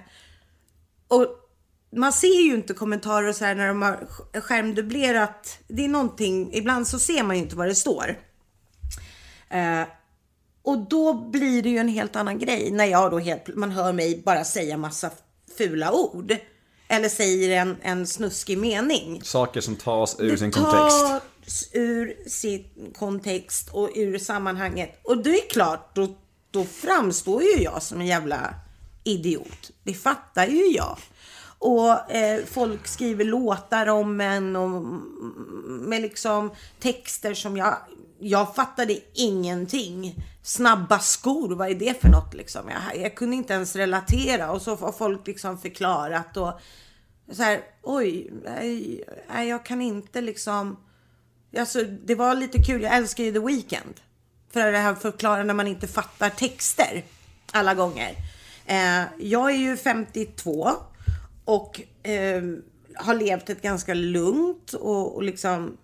Och man ser ju inte kommentarer och så här när de har sk- skärmdubblerat. Det är någonting, ibland så ser man ju inte vad det står. Eh, och då blir det ju en helt annan grej när jag då helt, man hör mig bara säga massa fula ord. Eller säger en, en snuskig mening. Saker som tas ur Det sin kontext. tas ur sin kontext och ur sammanhanget. Och det är klart, då, då framstår ju jag som en jävla idiot. Det fattar ju jag. Och eh, folk skriver låtar om en och med liksom texter som jag, jag fattade ingenting. Snabba skor, vad är det för något liksom? Jag, jag kunde inte ens relatera och så har folk liksom förklarat och så här, oj, nej, nej, jag kan inte liksom. Alltså, det var lite kul. Jag älskar ju The Weeknd. För det här förklara när man inte fattar texter alla gånger. Eh, jag är ju 52 och eh, har levt ett ganska lugnt och, och liksom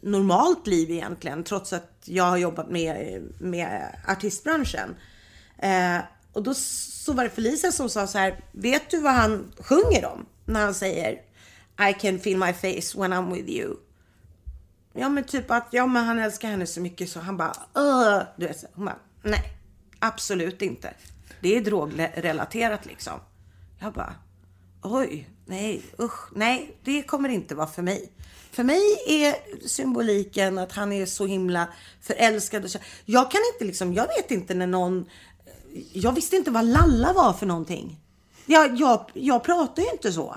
normalt liv egentligen. Trots att jag har jobbat med, med artistbranschen. Eh, och då så var det Felicia som sa så här, vet du vad han sjunger om? När han säger I can feel my face when I'm with you. Ja men typ att, ja men han älskar henne så mycket så han bara, Åh! du vet, hon bara, nej, absolut inte. Det är drogrelaterat liksom. Jag bara, oj, nej, usch, nej, det kommer inte vara för mig. För mig är symboliken att han är så himla förälskad. Och så. Jag kan inte liksom, jag vet inte när någon, jag visste inte vad lalla var för någonting. Jag, jag, jag pratar ju inte så.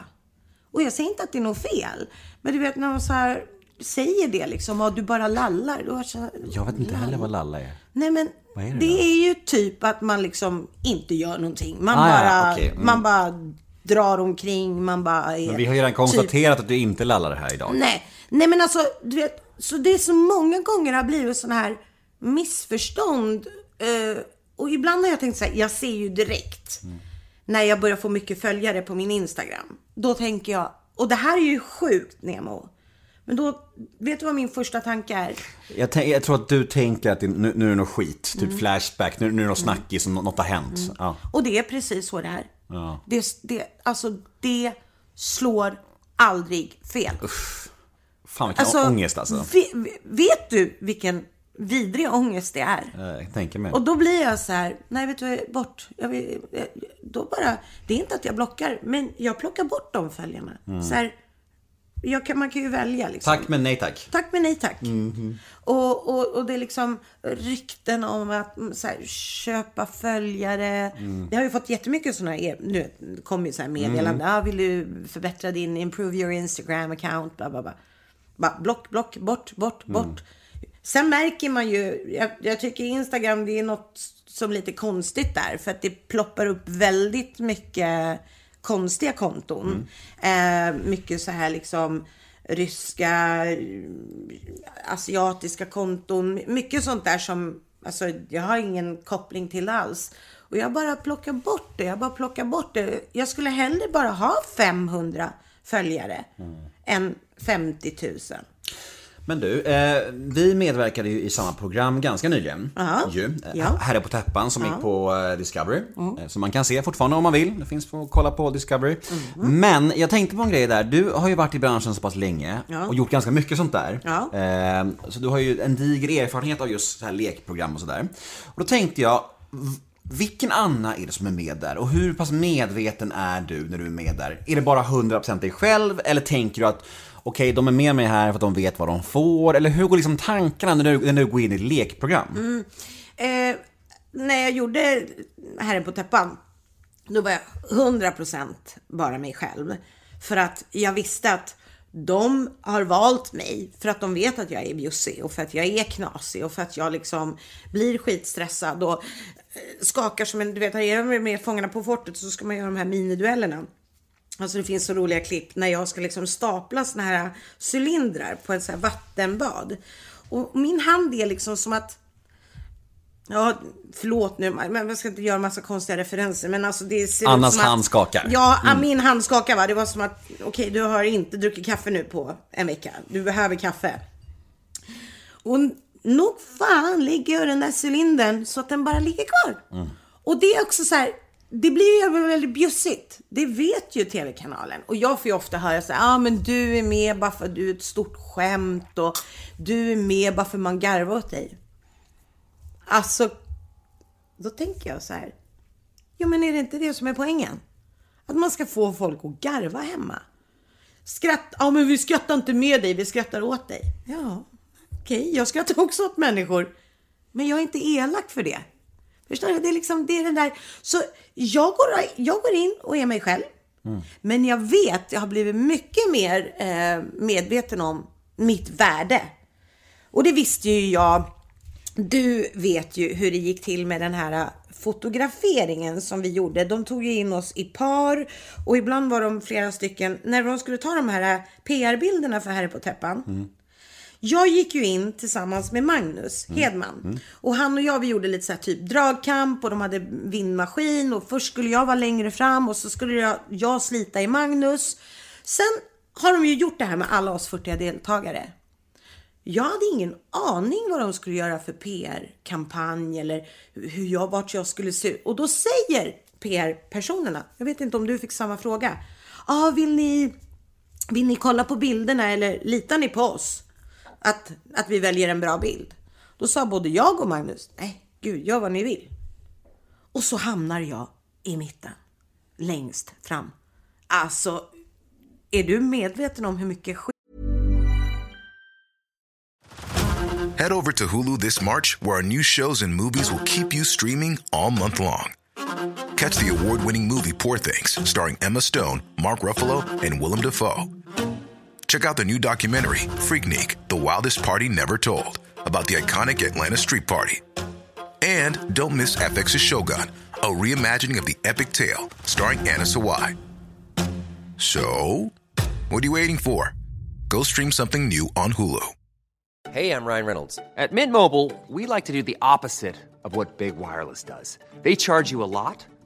Och jag säger inte att det är något fel. Men du vet när de så här säger det liksom, och du bara lallar. Då är jag, så Jag vet inte heller vad lalla är. Nej men är det det, är ju typ att man liksom inte gör någonting. Man, Ah, ja, bara, okej. Mm. man bara drar omkring, man bara är... Men vi har ju redan konstaterat att du inte lallar här idag. Typ, nej, nej men alltså, du vet, så det är så många gånger har blivit sådana här missförstånd. Eh, och ibland har jag tänkt så här, jag ser ju direkt när jag börjar få mycket följare på min Instagram. Då tänker jag, och det här är ju sjukt Nemo. Men då, vet du vad min första tanke är? Jag, tänk, jag tror att du tänker att det, nu, nu är det något skit, typ Mm. flashback, nu, nu är det något snackis, som något har hänt. Ja. Och det är precis så det är. Ja. Det, det, alltså, det slår aldrig fel. Fan vilken Alltså, ångest alltså. ve- ve- vet du vilken vidrig ångest det är? Eh, Jag tänker mig. Och då blir jag så här, nej vet du, bort. Jag vill, jag- då bara, det är inte att jag blockar, men jag plockar bort de följarna. Så här, kan, man kan ju välja liksom. Tack men nej tack. Tack men nej tack. Mhm. Och, och, och det är liksom rykten om att mm, här, köpa följare. Mm. Det har ju fått jättemycket sådana här, nu vet, det kommer ju så här meddelanden. Mm. Ah, vill du förbättra din, improve your Instagram account, bla bla bla. Bara block, block, bort, bort, Mm. bort. Sen märker man ju, jag, jag tycker Instagram det är något som lite konstigt där. För att det ploppar upp väldigt mycket konstiga konton. Eh, mycket så här liksom ryska, asiatiska konton. Mycket sånt där som, alltså jag har ingen koppling till alls. Och jag bara plockar bort det, jag bara plockar bort det. Jag skulle hellre bara ha 500 följare än 50 000. Men du, eh, vi medverkade ju i samma program ganska nyligen. Ja. Ju, eh, Ja. Mm. Herre på täppan som gick på eh, Discovery. Eh, som man kan se fortfarande om man vill. Det finns att kolla på Discovery. Mm. Men jag tänkte på en grej där. Du har ju varit i branschen så pass länge Ja. och gjort ganska mycket sånt där. Ja. Eh, så du har ju en diger erfarenhet av just så här lekprogram och sådär. Och då tänkte jag, vilken Anna är det som är med där? Och hur pass medveten är du när du är med där? Är det bara 100% dig själv? Eller tänker du att okej, de är med mig här för att de vet vad de får? Eller hur går liksom tankarna när du, när du går in i ett lekprogram? Mm. Eh, när jag gjorde Herren på täppan, då var jag 100% bara mig själv. För att jag visste att de har valt mig för att de vet att jag är bjussig och för att jag är knasig och för att jag liksom blir skitstressad och eh, skakar som en, du vet, här är med, med Fångarna på fortet så ska man göra de här miniduellerna. Alltså det finns så roliga klipp när jag ska liksom stapla såna här cylindrar på ett så här vattenbad. Och min hand är liksom som att Ja, förlåt nu, men jag ska inte göra massa konstiga referenser. Men alltså det ser Annas som att, hand skakar. Ja, min hand skakar va. Det var som att, okej, okay, du har inte druckit kaffe nu på en vecka. Du behöver kaffe. Och nog fan lägger jag den där cylindern så att den bara ligger kvar. Mm. Och det är också så här, det blir ju väldigt bjussigt. Det vet ju tv-kanalen. Och jag får ju ofta höra så här, ja ah, men du är med bara för att du är ett stort skämt och du är med bara för att man garvar åt dig. Alltså, då tänker jag så här. Jo, men är det inte det som är poängen? Att man ska få folk att garva hemma. Skratt, ja men vi skrattar inte med dig, vi skrattar åt dig. Ja, okej, okay, jag skrattar också åt människor. Men jag är inte elak för det. Förstår du? Det är liksom, det är den där. Så jag går, jag går in och är mig själv. Mm. Men jag vet, jag har blivit mycket mer eh, medveten om mitt värde. Och det visste ju jag du vet ju hur det gick till med den här fotograferingen som vi gjorde. De tog ju in oss i par och ibland var de flera stycken. När de skulle ta de här PR-bilderna för Herre på täppan. Mm. Jag gick ju in tillsammans med Magnus mm. Hedman. Mm. Och han och jag vi gjorde lite så här typ dragkamp och de hade vindmaskin. Och först skulle jag vara längre fram och så skulle jag, jag slita i Magnus. Sen har de ju gjort det här med alla oss 40 deltagare. Jag hade ingen aning vad de skulle göra för PR-kampanj eller hur jag, vart jag skulle se ut. Och då säger PR-personerna, jag vet inte om du fick samma fråga. Ah, vill ni, vill ni kolla på bilderna eller litar ni på oss? Att, att vi väljer en bra bild? Då sa både jag och Magnus, nej, gud, gör vad ni vill. Och så hamnar jag i mitten, längst fram. Alltså, är du medveten om hur mycket skit Head over to Hulu this March, where our new shows and movies will keep you streaming all month long. Catch the award winning movie Poor Things, starring Emma Stone, Mark Ruffalo, and Willem Dafoe. Check out the new documentary, Freaknik The Wildest Party Never Told, about the iconic Atlanta Street Party. And don't miss FX's Shogun, a reimagining of the epic tale, starring Anna Sawai. So, what are you waiting for? Go stream something new on Hulu. Hey, I'm Ryan Reynolds. At Mint Mobile, we like to do the opposite of what Big Wireless does. They charge you a lot,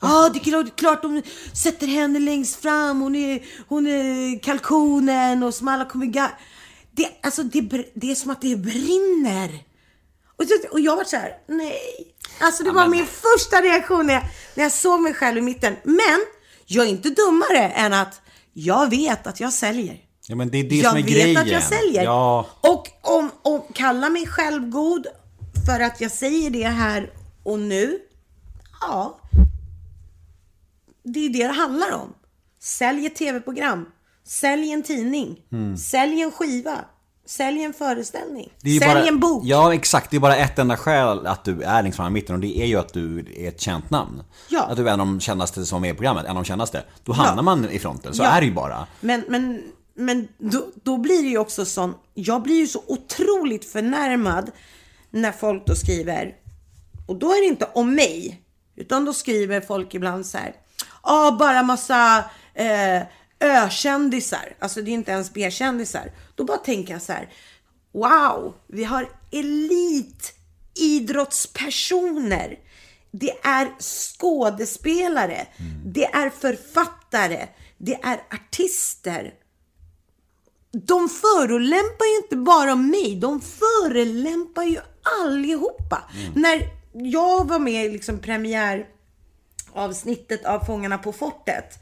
Ja, ah, det är klart de sätter henne längst fram. Hon är, hon är kalkonen och som alla kommer ga- det, alltså, det, det är som att det brinner. Och, och jag var så här, nej. Alltså det var min första reaktion när jag, när jag såg mig själv i mitten. Men jag är inte dummare än att jag vet att jag säljer. Ja, men det är det jag som är vet grejen. att jag säljer. Ja. Och om, om kalla mig självgod för att jag säger det här och nu. Ja, det är det det handlar om. Sälj ett tv-program. Sälj en tidning. Mm. Sälj en skiva. Sälj en föreställning. Sälj bara, en bok. Ja, exakt. Det är bara ett enda skäl att du är längst fram i mitten och det är ju att du är ett känt namn. Ja. Att du är en av de kändaste som är i programmet, en av de kändaste. Då hamnar ja. man i fronten, så ja. är det ju bara. Men, men, men då, då blir det ju också sån, jag blir ju så otroligt förnärmad när folk då skriver, och då är det inte om mig, utan då skriver folk ibland så här, ja bara massa eh, ökändisar, alltså det är inte ens B-kändisar. Då bara tänker jag så här, wow, vi har elitidrottspersoner. Det är skådespelare, mm. det är författare, det är artister. De förolämpar ju inte bara mig, de förolämpar ju allihopa. Mm. När jag var med i liksom premiär avsnittet av Fångarna på fortet.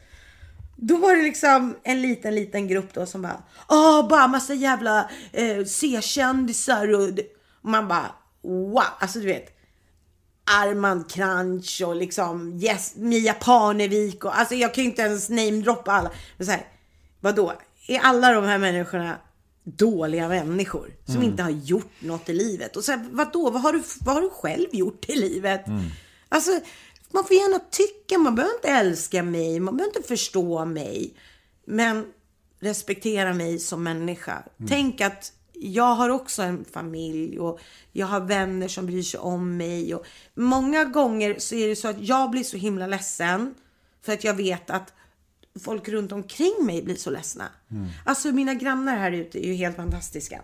Då var det liksom en liten, liten grupp då som bara, åh, bara massa jävla eh, C-kändisar och, man bara, wow, alltså du vet. Armand Kranch och liksom yes, Mia Parnevik och alltså jag kan ju inte ens namedroppa alla. Men så här, vadå? Är alla de här människorna dåliga människor som inte har gjort något i livet? Och så här, vadå? Vad har, du, vad har du själv gjort i livet? Alltså, man får gärna tycka, man behöver inte älska mig, man behöver inte förstå mig. Men respektera mig som människa. Tänk att jag har också en familj och jag har vänner som bryr sig om mig. Och många gånger så är det så att jag blir så himla ledsen för att jag vet att folk runt omkring mig blir så ledsna. Alltså mina grannar här ute är ju helt fantastiska.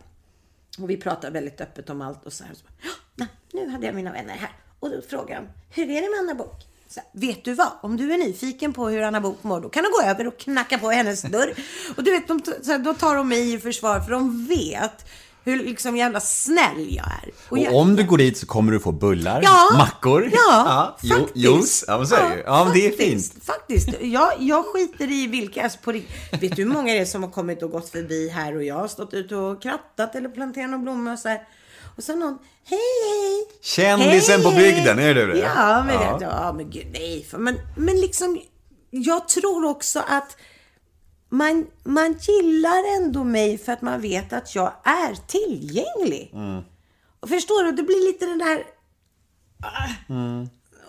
Och vi pratar väldigt öppet om allt och så här. Och så bara, "Ja, nej, nu hade jag mina vänner här. Och då frågar de, hur är det med Anna Bok? Så vet du vad? Om du är nyfiken på hur Anna Bok mår, då kan du gå över och knacka på hennes dörr. och du vet, de, så här, då tar de mig i försvar för de vet hur liksom jävla snäll jag är. Och jag, om du går dit så kommer du få bullar, Ja, mackor, ja, jo, faktiskt. juice. Ja, men så är det ju. Ja, men det är faktiskt, fint. Faktiskt. Jag, jag skiter i vilka. Alltså på, vet du hur många det är som har kommit och gått förbi här och jag har stått ute och krattat eller planterat några blommor och så här. Och så någon, hej hej. Kändisen på bygden, är det det? Ja, men, Ja. Det, ja, men gud nej. Men, men liksom, jag tror också att man, man gillar ändå mig för att man vet att jag är tillgänglig. Mm. Förstår du, det blir lite den där...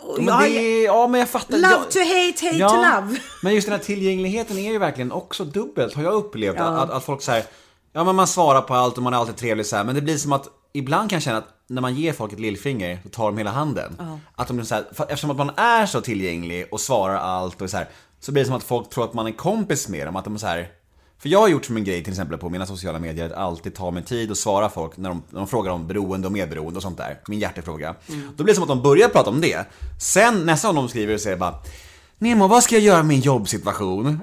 Och Men jag- det är, ja, men jag fattar. Love jag, to hate, hate to love. Men just den här tillgängligheten är ju verkligen också dubbelt, har jag upplevt. Att, att, att folk säger ja men man svarar på allt och man är alltid trevlig så här, men det blir som att ibland kan jag känna att när man ger folk ett lillfinger, så tar de hela handen. Att de så här, eftersom att man är så tillgänglig och svarar allt och så här, så blir det som att folk tror att man är kompis med dem. Att de är så här, för jag har gjort som en grej till exempel på mina sociala medier att alltid ta mig tid och svara folk när de, när de frågar om beroende och medberoende och sånt där. Min hjärtefråga. Då blir det som att de börjar prata om det. Sen nästa gång de skriver så är det bara Nemo, vad ska jag göra med min jobbsituation?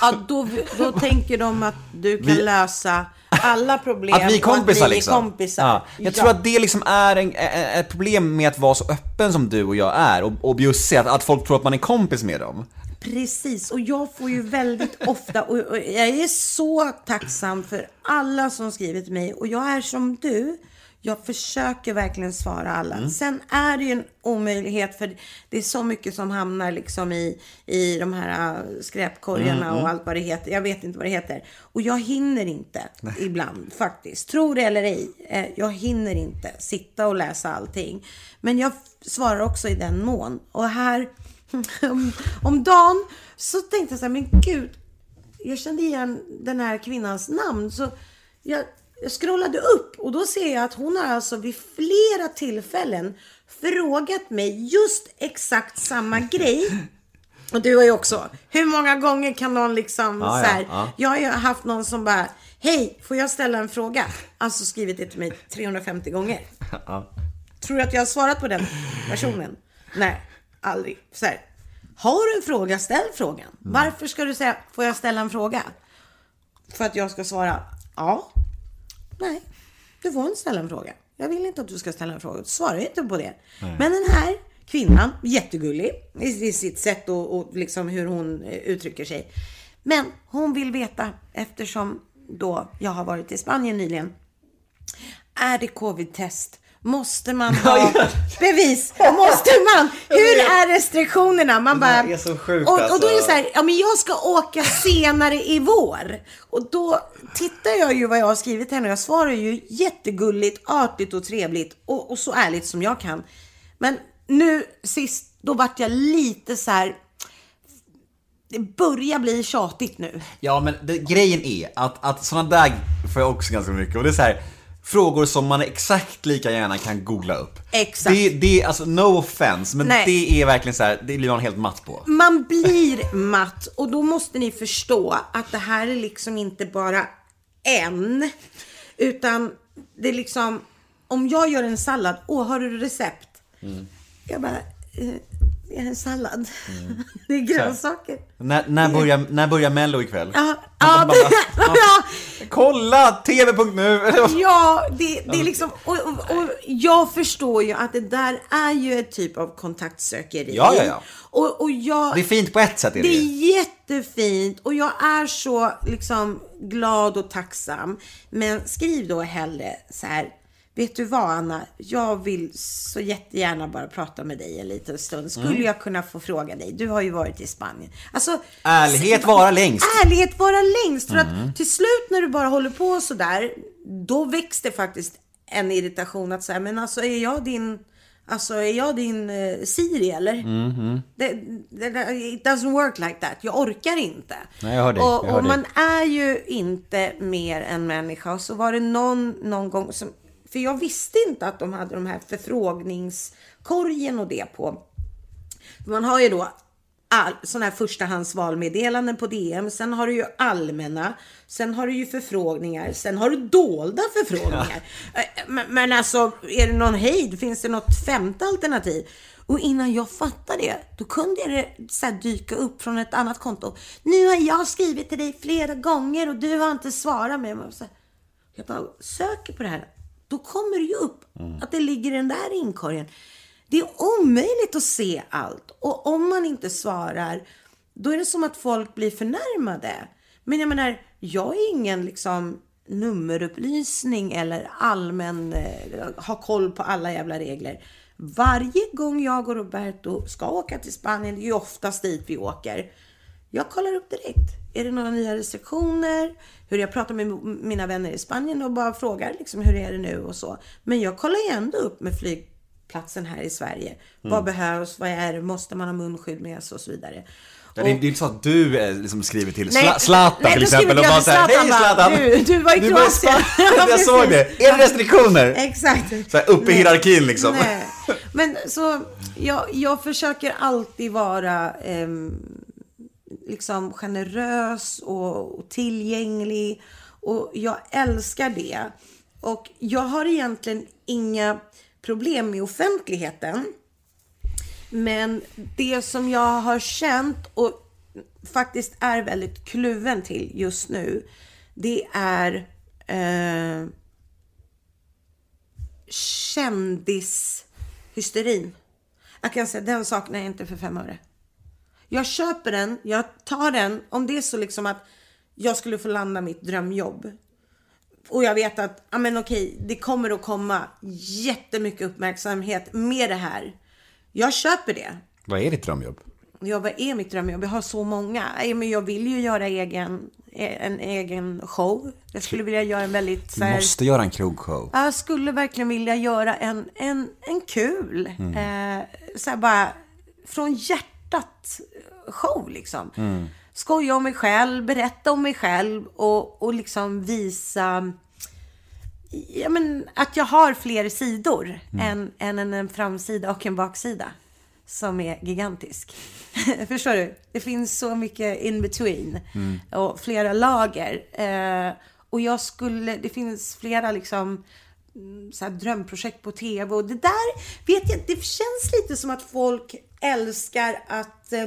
Ja, då, då tänker de att du kan Vi- lösa alla problem. Att vi är kompisar att vi liksom. är kompisar. Ja. Jag tror att det liksom är en, ett problem med att vara så öppen som du och jag är och, och bjussig, att, att folk tror att man är kompis med dem. Precis, och jag får ju väldigt ofta, och, och jag är så tacksam för alla som skriver till mig. Och jag är som du, jag försöker verkligen svara alla. Sen är det ju en omöjlighet, för det är så mycket som hamnar liksom i, i de här äh, skräpkorgarna och allt vad det heter. Jag vet inte vad det heter. Och jag hinner inte ibland faktiskt. Tror det eller ej, eh, jag hinner inte sitta och läsa allting. Men jag svarar också i den mån. Och här om, om dagen så tänkte jag så här, men gud, jag kände igen den här kvinnans namn. Så jag, jag scrollade upp och då ser jag att hon har alltså vid flera tillfällen frågat mig just exakt samma grej. Och du har ju också, hur många gånger kan någon liksom Ja, så här, ja, ja. jag har ju haft någon som bara, hej, får jag ställa en fråga? Alltså skrivit det till mig 350 gånger. Tror du att jag har svarat på den personen? Nej, aldrig. Så här, har du en fråga, ställ frågan. Varför ska du säga, får jag ställa en fråga? För att jag ska svara, ja. Nej, du får inte ställa en fråga. Jag vill inte att du ska ställa en fråga. Svara inte på det. Men den här kvinnan, jättegullig i, i sitt sätt och, och liksom hur hon eh, uttrycker sig. Men hon vill veta, eftersom då jag har varit i Spanien nyligen. Är det covid-test? Måste man ha bevis? Måste man? Hur är restriktionerna? Man bara... här är så sjukt, och, och då är det alltså. så här, ja men jag ska åka senare i vår. Och då tittar jag ju vad jag har skrivit till henne och jag svarar ju jättegulligt, artigt och trevligt och, och så ärligt som jag kan. Men nu sist, då vart jag lite så här. Det börjar bli tjatigt nu. Ja, men det, grejen är att, att sådana där får jag också ganska mycket. Och det är så här, frågor som man exakt lika gärna kan googla upp. Exakt. Det, det är alltså no offense, men Nej. det är verkligen så här, det blir man helt matt på. Man blir matt och då måste ni förstå att det här är liksom inte bara en. Utan det är liksom, om jag gör en sallad, åh har du recept? Jag bara, Det är en sallad. Mm. Det är grönsaker. När, när, börjar, när börjar Mello ikväll? Ja, ja, det, ja, Kolla! TV.nu! ja det, det är liksom, och, och, och jag förstår ju att det där är ju ett typ av kontaktsökeri. Ja, ja, ja. Och, och jag, Det är fint på ett sätt är det det är jättefint och jag är så liksom glad och tacksam. Men skriv då hellre så här. Vet du vad Anna? Jag vill så jättegärna bara prata med dig en liten stund. Skulle Mm. jag kunna få fråga dig? Du har ju varit i Spanien. Alltså, Ärlighet vara längst. Ärlighet vara längst. För Mm. att till slut när du bara håller på så där, då väcks det faktiskt en irritation att säga, men alltså är jag din Alltså är jag din eh, Siri eller? Mm-hmm. Det, det, det, it doesn't work like that. Jag orkar inte. Nej, jag hör dig. Och, Jag hör och dig. man är ju inte mer än människa. Och så var det någon, någon gång som... För jag visste inte att de hade de här förfrågningskorgen och det på. Man har ju då all, sådana här förstahandsvalmeddelanden på DM. Sen har du ju allmänna. Sen har du ju förfrågningar. Sen har du dolda förfrågningar. Eh, Men, men alltså, är det någon hejd? Finns det något femte alternativ? Och innan jag fattade det, då kunde det så dyka upp från ett annat konto. Nu har jag skrivit till dig flera gånger och du har inte svarat mig. Jag bara söker på det här. Då kommer det ju upp att det ligger i den där inkorgen. Det är omöjligt att se allt. Och om man inte svarar, då är det som att folk blir förnärmade. Men jag menar, jag är ingen liksom nummerupplysning eller allmän, eh, ha koll på alla jävla regler. Varje gång jag och Roberto ska åka till Spanien, det är ju oftast dit vi åker. Jag kollar upp direkt. Är det några nya restriktioner? Hur jag pratar med mina vänner i Spanien och bara frågar liksom hur är det nu och så. Men jag kollar ju ändå upp med flygplatsen här i Sverige. Vad behövs? Vad är det? Måste man ha munskydd med sig och så vidare. Ja, det, är, det är inte så att du eh, liksom skriver till Nej, Zlatan nej, till exempel och bara såhär, hej Zlatan! "Du- du var i Kroatien." Spanien." Ja, Jag såg det! Är det restriktioner? Exakt. Så här, uppe i hierarkin liksom. Nej. Men så jag, jag försöker alltid vara ehm, liksom generös och, och tillgänglig. Och jag älskar det. Och jag har egentligen inga problem med offentligheten. Men det som jag har känt och faktiskt är väldigt kluven till just nu. Det är eh, kändishysterin. Jag kan säga den saknar jag inte för fem öre. Jag köper den, jag tar den om det är så liksom att jag skulle få landa mitt drömjobb. Och jag vet att, ja men okej, det kommer att komma jättemycket uppmärksamhet med det här. Jag köper det. Vad är ditt drömjobb? Ja, vad är mitt drömjobb? Jag har så många. Men jag vill ju göra egen, en egen show. Jag skulle vilja göra en väldigt... Så Du måste göra en krogshow. jag skulle verkligen vilja göra en, en, en kul, eh, så här bara från hjärtat show liksom. Skoja om mig själv, berätta om mig själv och, och liksom visa ja, men, att jag har fler sidor än, än en, en framsida och en baksida som är gigantisk. Förstår du? Det finns så mycket in between och flera lager. Eh, och jag skulle, det finns flera liksom mm, så här drömprojekt på tv och det där vet jag, det känns lite som att folk älskar att, eh,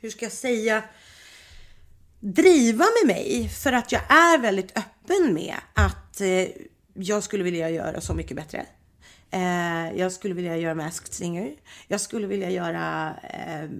hur ska jag säga, driva med mig för att jag är väldigt öppen med att eh, jag skulle vilja göra så mycket bättre. Eh, jag skulle vilja göra Masked Singer. Jag skulle vilja göra eh,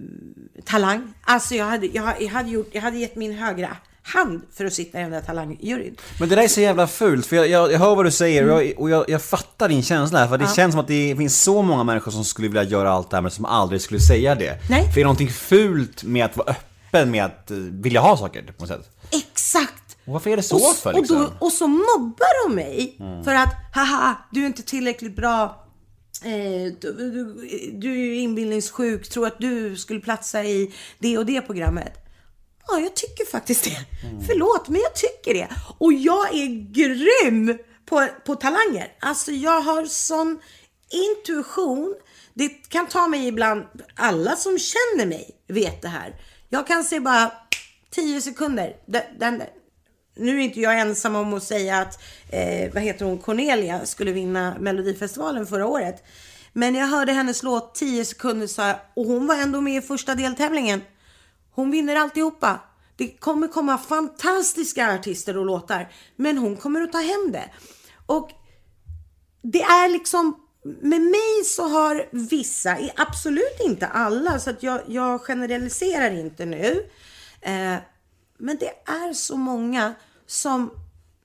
Talang. Alltså jag hade, jag, jag, hade gjort, jag hade gett min högra hand för att sitta i den där talangjuryn. Men det där är så jävla fult, för jag, jag, jag hör vad du säger och, jag, och jag, jag fattar din känsla här, för det känns som att det finns så många människor som skulle vilja göra allt det här men som aldrig skulle säga det. Nej. För det är någonting fult med att vara öppen med att eh, vilja ha saker på något sätt. Exakt! Och varför är det så och, för och, liksom? då, och så mobbar de mig för att, haha, du är inte tillräckligt bra. Eh, du, du, du är ju inbillningssjuk, tror att du skulle platsa i det och det programmet. Ja, jag tycker faktiskt det. Förlåt, men jag tycker det. Och jag är grym på, på talanger. Alltså, jag har sån intuition. Det kan ta mig ibland, alla som känner mig vet det här. Jag kan se bara 10 sekunder. Den, den, nu är inte jag ensam om att säga att, eh, vad heter hon, Cornelia skulle vinna Melodifestivalen förra året. Men jag hörde hennes låt 10 sekunder så här, och hon var ändå med i första deltävlingen. Hon vinner alltihopa. Det kommer komma fantastiska artister och låtar. Men hon kommer att ta hem det. Och det är liksom, med mig så har vissa, absolut inte alla, så att jag, jag generaliserar inte nu. Eh, men det är så många som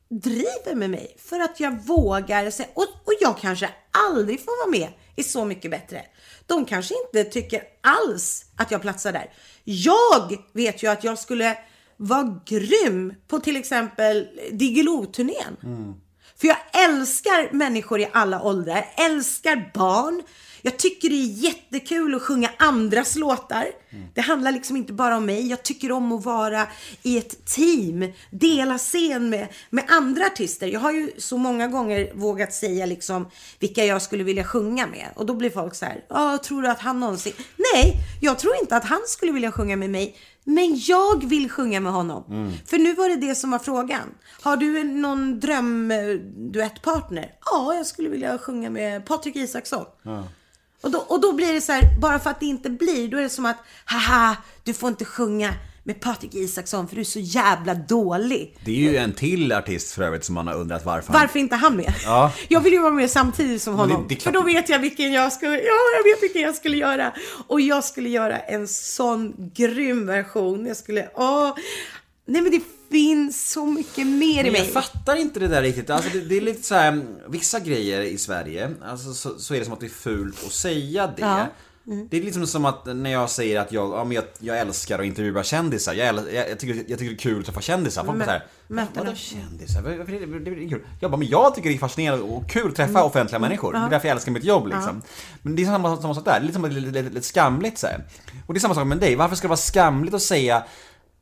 driver med mig för att jag vågar säga, och, och jag kanske aldrig får vara med i Så mycket bättre. De kanske inte tycker alls att jag platsar där. Jag vet ju att jag skulle vara grym på till exempel Diggiloo-turnén. För jag älskar människor i alla åldrar, jag älskar barn. Jag tycker det är jättekul att sjunga andras låtar. Det handlar liksom inte bara om mig. Jag tycker om att vara i ett team, dela scen med, med andra artister. Jag har ju så många gånger vågat säga liksom vilka jag skulle vilja sjunga med. Och då blir folk så här, ja, tror du att han någonsin... Nej, jag tror inte att han skulle vilja sjunga med mig. Men jag vill sjunga med honom. För nu var det det som var frågan. Har du någon drömduettpartner? Ja, jag skulle vilja sjunga med Patrik Isaksson. Och, då, och då blir det så här, bara för att det inte blir, då är det som att, haha, du får inte sjunga med Patrik Isaksson för du är så jävla dålig. Det är ju en till artist för övrigt som man har undrat varför han... Varför inte han med? Ja. Jag vill ju vara med samtidigt som det- honom. det klart- för då vet jag vilken jag skulle, ja jag vet vilken jag skulle göra. Och jag skulle göra en sån grym version. Jag skulle, åh. Nej men det finns så mycket mer i mig. jag fattar inte det där riktigt. Alltså det, det är lite så här, vissa grejer i Sverige, alltså så, så är det som att det är fult att säga det. Ja. Mm. Det är liksom som att när jag säger att jag, ja, men jag, jag älskar att intervjua kändisar. Jag, äl- jag, jag, tycker, jag tycker det är kul att träffa kändisar. Folk bara såhär, vadå kändisar? Varför är det, det, är kul? Jag bara, men jag tycker det är fascinerande och kul att träffa Mm. offentliga människor. Det är därför jag älskar mitt jobb liksom. Men det är samma, samma sak där, det är lite, som- lite, lite, lite skamligt så här. Och det är samma sak med dig, varför ska det vara skamligt att säga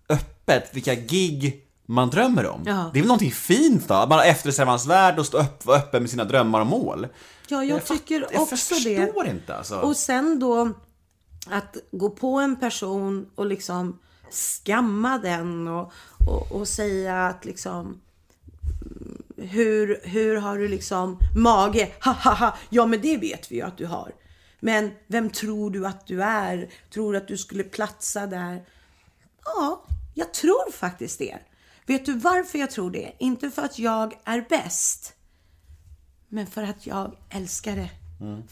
öppet vilka gig man drömmer om. Ja. Det är väl någonting fint då? Att man är eftersträvansvärd och stå upp, vara öppen med sina drömmar och mål. Ja, jag, fatt- tycker jag också det. förstår inte alltså. Och sen då att gå på en person och liksom skamma den och, och, och säga att liksom hur, hur har du liksom mage? Ha, ha, ha. Ja, men det vet vi ju att du har. Men vem tror du att du är? Tror du att du skulle platsa där? Ja, jag tror faktiskt det. Vet du varför jag tror det? Inte för att jag är bäst. Men för att jag älskar det.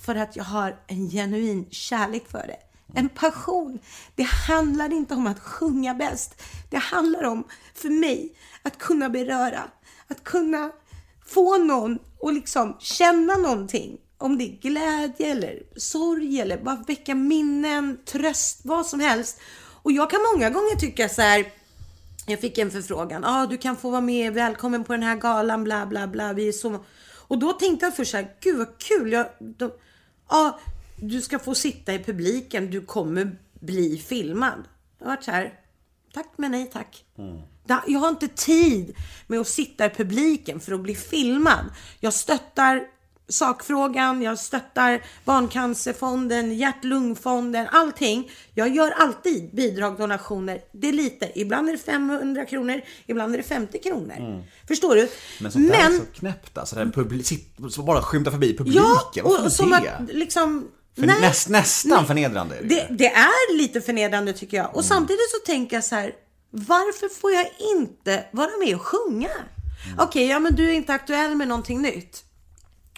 För att jag har en genuin kärlek för det. En passion. Det handlar inte om att sjunga bäst. Det handlar om, för mig, att kunna beröra. Att kunna få någon och liksom känna någonting. Om det är glädje eller sorg eller bara väcka minnen, tröst, vad som helst. Och jag kan många gånger tycka så här, jag fick en förfrågan. Ja, ah, du kan få vara med. Välkommen på den här galan. Bla, bla, bla. Vi är så... Och då tänkte jag först så här. Gud vad kul. Jag, då, ja, du ska få sitta i publiken. Du kommer bli filmad. Jag varit så här. Tack men nej tack. Da- Jag har inte tid med att sitta i publiken för att bli filmad. Jag stöttar sakfrågan, jag stöttar Barncancerfonden, Hjärt-Lungfonden, allting. Jag gör alltid bidrag, donationer. Det är lite. Ibland är det 500 kronor, ibland är det 50 kronor. Förstår du? men sånt där är så knäppt alltså. Den publi- bara skymta förbi publiken. Ja, och som det? att liksom... För näst, nästan förnedrande är det, Det, det är lite förnedrande tycker jag. Och samtidigt så tänker jag så här. Varför får jag inte vara med och sjunga? Okej, ja men du är inte aktuell med någonting nytt.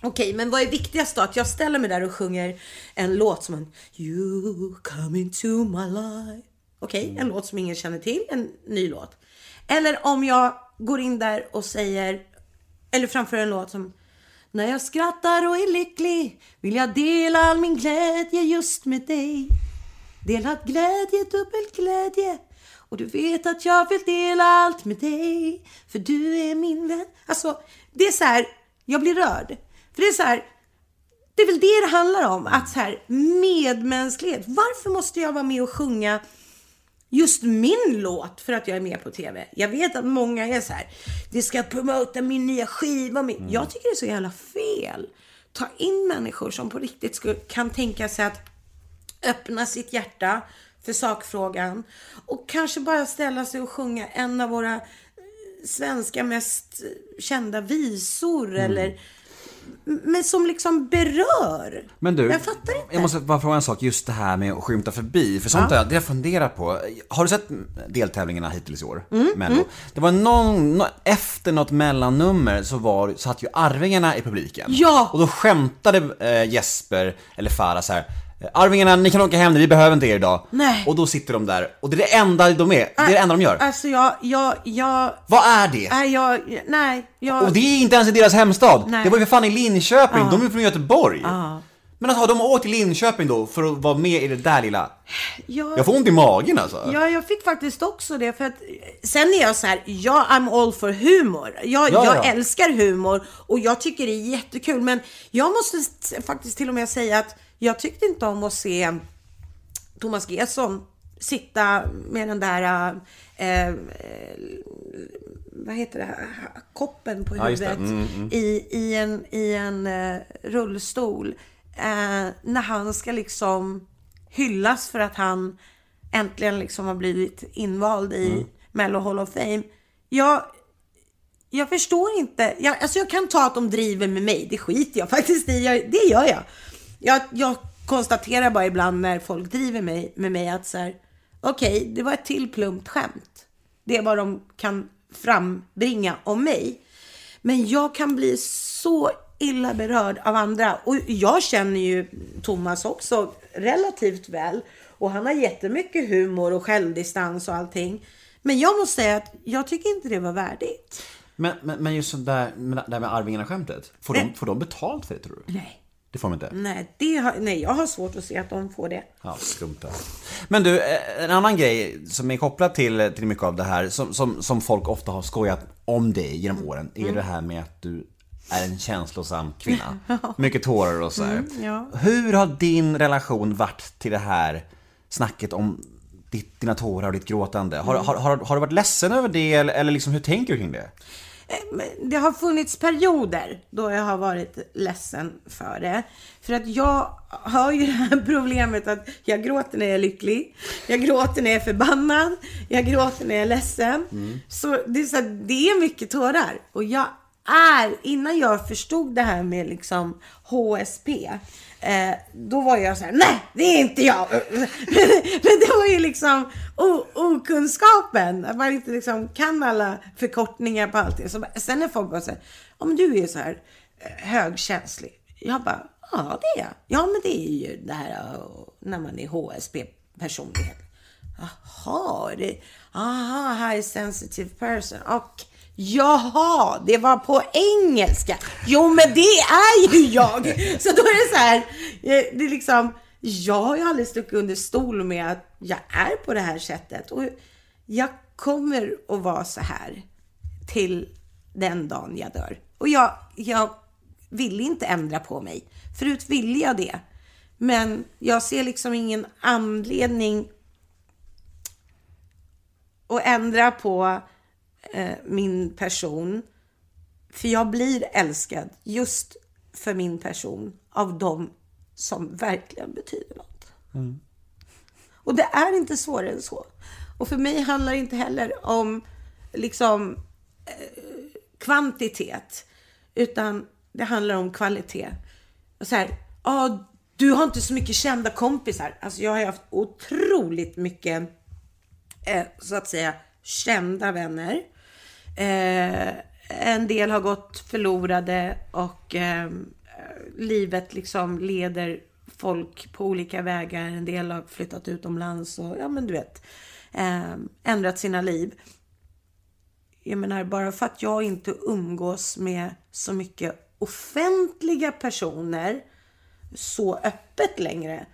Okej, men vad är viktigast då? Att jag ställer mig där och sjunger en låt som en You come into my life. Okej, en låt som ingen känner till, en ny låt. Eller om jag går in där och säger, eller framför en låt som När jag skrattar och är lycklig vill jag dela all min glädje just med dig. Delad glädje, dubbel glädje. Och du vet att jag vill dela allt med dig. För du är min vän. Alltså, det är så här, jag blir rörd. För det är så här, det är väl det det handlar om. Att så här, medmänsklighet. Varför måste jag vara med och sjunga just min låt för att jag är med på TV? Jag vet att många är så här, det ska promota min nya skiva. Min... Jag tycker det är så jävla fel. Ta in människor som på riktigt skulle, kan tänka sig att öppna sitt hjärta för sakfrågan och kanske bara ställa sig och sjunga en av våra eh, svenska mest kända visor eller men som liksom berör. Men du, jag fattar inte. jag måste bara fråga en sak, just det här med att skymta förbi. För sånt har jag, det jag funderar på. Har du sett deltävlingarna hittills i år? Mm, Mello? Det var någon, nå- efter något mellannummer så var, satt ju Arvingarna i publiken. Ja! Och då skämtade eh, Jesper, eller Farah så här. Arvingarna, ni kan åka hem nu, vi behöver inte er idag. Nej. Och då sitter de där, och det är det enda de är, det är det enda de gör. Alltså jag, jag, jag, Vad är det? nej, jag, nej, jag. Och det är inte ens i deras hemstad. Nej. Det var ju för fan i Linköping, de är från Göteborg. Men alltså har de åkt till Linköping då för att vara med i det där lilla? jag, Jag får ont i magen alltså. Ja, jag fick faktiskt också det. För att, sen är jag så här, ja, I'm all for humor. Jag, Ja, jag ja. älskar humor och jag tycker det är jättekul. Men jag måste faktiskt till och med säga att jag tyckte inte om att se Thomas Gesson sitta med den där, eh, eh, vad heter det, koppen på Ja, just det. huvudet Mm, I, i en, i en eh, rullstol. Eh, när han ska liksom hyllas för att han äntligen liksom har blivit invald i Mm. Mello Hall of Fame. Jag, jag förstår inte. Jag, alltså jag kan ta att de driver med mig. Det skiter jag faktiskt i. Jag, det gör jag. Jag. Jag konstaterar bara ibland när folk driver mig, med mig att så här, okej, det var ett till plumpt skämt. Det är vad de kan frambringa om mig. Men jag kan bli så illa berörd av andra. Och jag känner ju Thomas också relativt väl. Och han har jättemycket humor och självdistans och allting. Men jag måste säga att jag tycker inte det var värdigt. Men, men, men just sånt där med, det där med Arvingarna-skämtet. Får de, får de betalt för det tror du? Nej. Det får de inte? Nej, det har, nej, jag har svårt att se att de får det. Ja, skumt. Men du, eh, en annan grej som är kopplad till, till mycket av det här, som, som, som folk ofta har skojat om dig genom åren, är det här med att du är en känslosam kvinna. Mycket tårar och så här. ja. Hur har din relation varit till det här snacket om ditt, dina tårar och ditt gråtande? Har, har, har, har du varit ledsen över det eller, eller liksom, hur tänker du kring det? Men det har funnits perioder då jag har varit ledsen för det. För att jag har ju det här problemet att jag gråter när jag är lycklig. Jag gråter när jag är förbannad. Jag gråter när jag är ledsen. Så, det är så det är mycket tårar. Och jag är, innan jag förstod det här med liksom HSP. Eh, då var jag så här, nej det är inte jag. Men det var ju liksom o- okunskapen. Att man inte liksom kan alla förkortningar på allting. Så, sen när folk bara säger, men du är så här eh, högkänslig. Jag bara, ja det är jag. Ja men det är ju det här eh, när man är HSP-personlighet. Jaha, det, aha, high sensitive person. Och jaha, det var på engelska. Jo, men det är ju jag. Så då är det så här, eh, det är liksom, jag har ju aldrig stuckit under stol med att jag är på det här sättet. Och jag kommer att vara så här till den dagen jag dör. Och jag, jag vill inte ändra på mig. Förut ville jag det. Men jag ser liksom ingen anledning att ändra på eh, min person. För jag blir älskad just för min person av dem som verkligen betyder något. Och det är inte svårare än så. Och för mig handlar det inte heller om liksom eh, kvantitet, utan det handlar om kvalitet. Och så här, ja, du har inte så mycket kända kompisar. Alltså jag har haft otroligt mycket eh, så att säga kända vänner. Eh, en del har gått förlorade och eh, livet liksom leder folk på olika vägar. En del har flyttat utomlands och ja men du vet eh, ändrat sina liv. Jag menar bara för att jag inte umgås med så mycket offentliga personer så öppet längre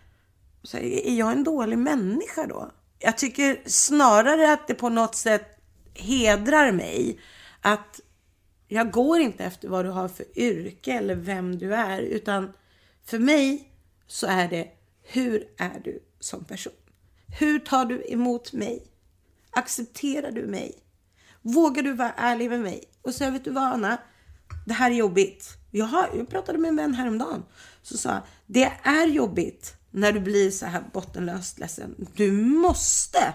så är jag en dålig människa då? Jag tycker snarare att det på något sätt hedrar mig att jag går inte efter vad du har för yrke eller vem du är, utan för mig så är det hur är du som person? Hur tar du emot mig? Accepterar du mig? Vågar du vara ärlig med mig? Och så vet du vad Anna? Det här är jobbigt. Jag, har, jag pratade med en vän häromdagen. Så sa jag, det är jobbigt när du blir så här bottenlöst ledsen. Du måste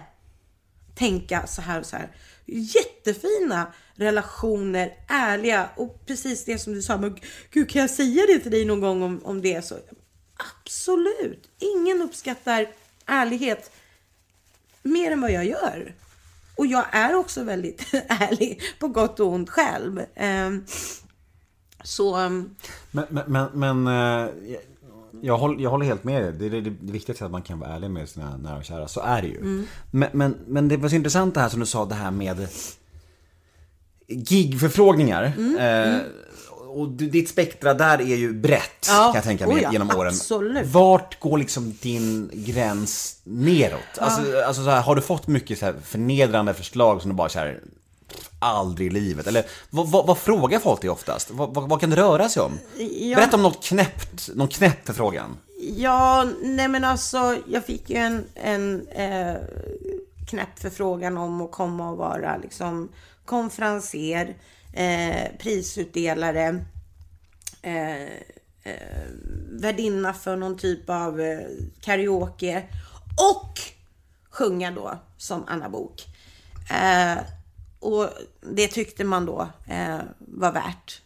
tänka så här och så här jättefina relationer, ärliga och precis det som du sa. Men gud, kan jag säga det till dig någon gång om, om det är så? Absolut. Ingen uppskattar ärlighet mer än vad jag gör. Och jag är också väldigt ärlig på gott och ont själv. Ehm, så... Ehm, men, men, men, men eh, jag, håller, jag håller helt med dig. Det är det, det viktigaste är att man kan vara ärlig med sina nära och kära. Så är det ju. Men, men, men det var så intressant det här som du sa, det här med gigförfrågningar. Eh, och du- ditt spektra där är ju brett, Ja. kan jag tänka mig, Oh ja, genom åren. absolut. Vart går liksom din gräns neråt? Alltså, alltså så här, har du fått mycket så förnedrande förslag som du bara så här aldrig i livet? Eller vad, vad, vad frågar folk dig oftast? Vad, vad, vad kan det röra sig om? Ja. Berätta om något knäppt, någon knäpp förfrågan. Ja, nej men alltså jag fick ju en, en eh, knäpp förfrågan om att komma och vara liksom konferenser, eh, prisutdelare, eh, eh, värdinna för någon typ av eh, karaoke och sjunga då som Anna Bok. Eh, och det tyckte man då eh, var värt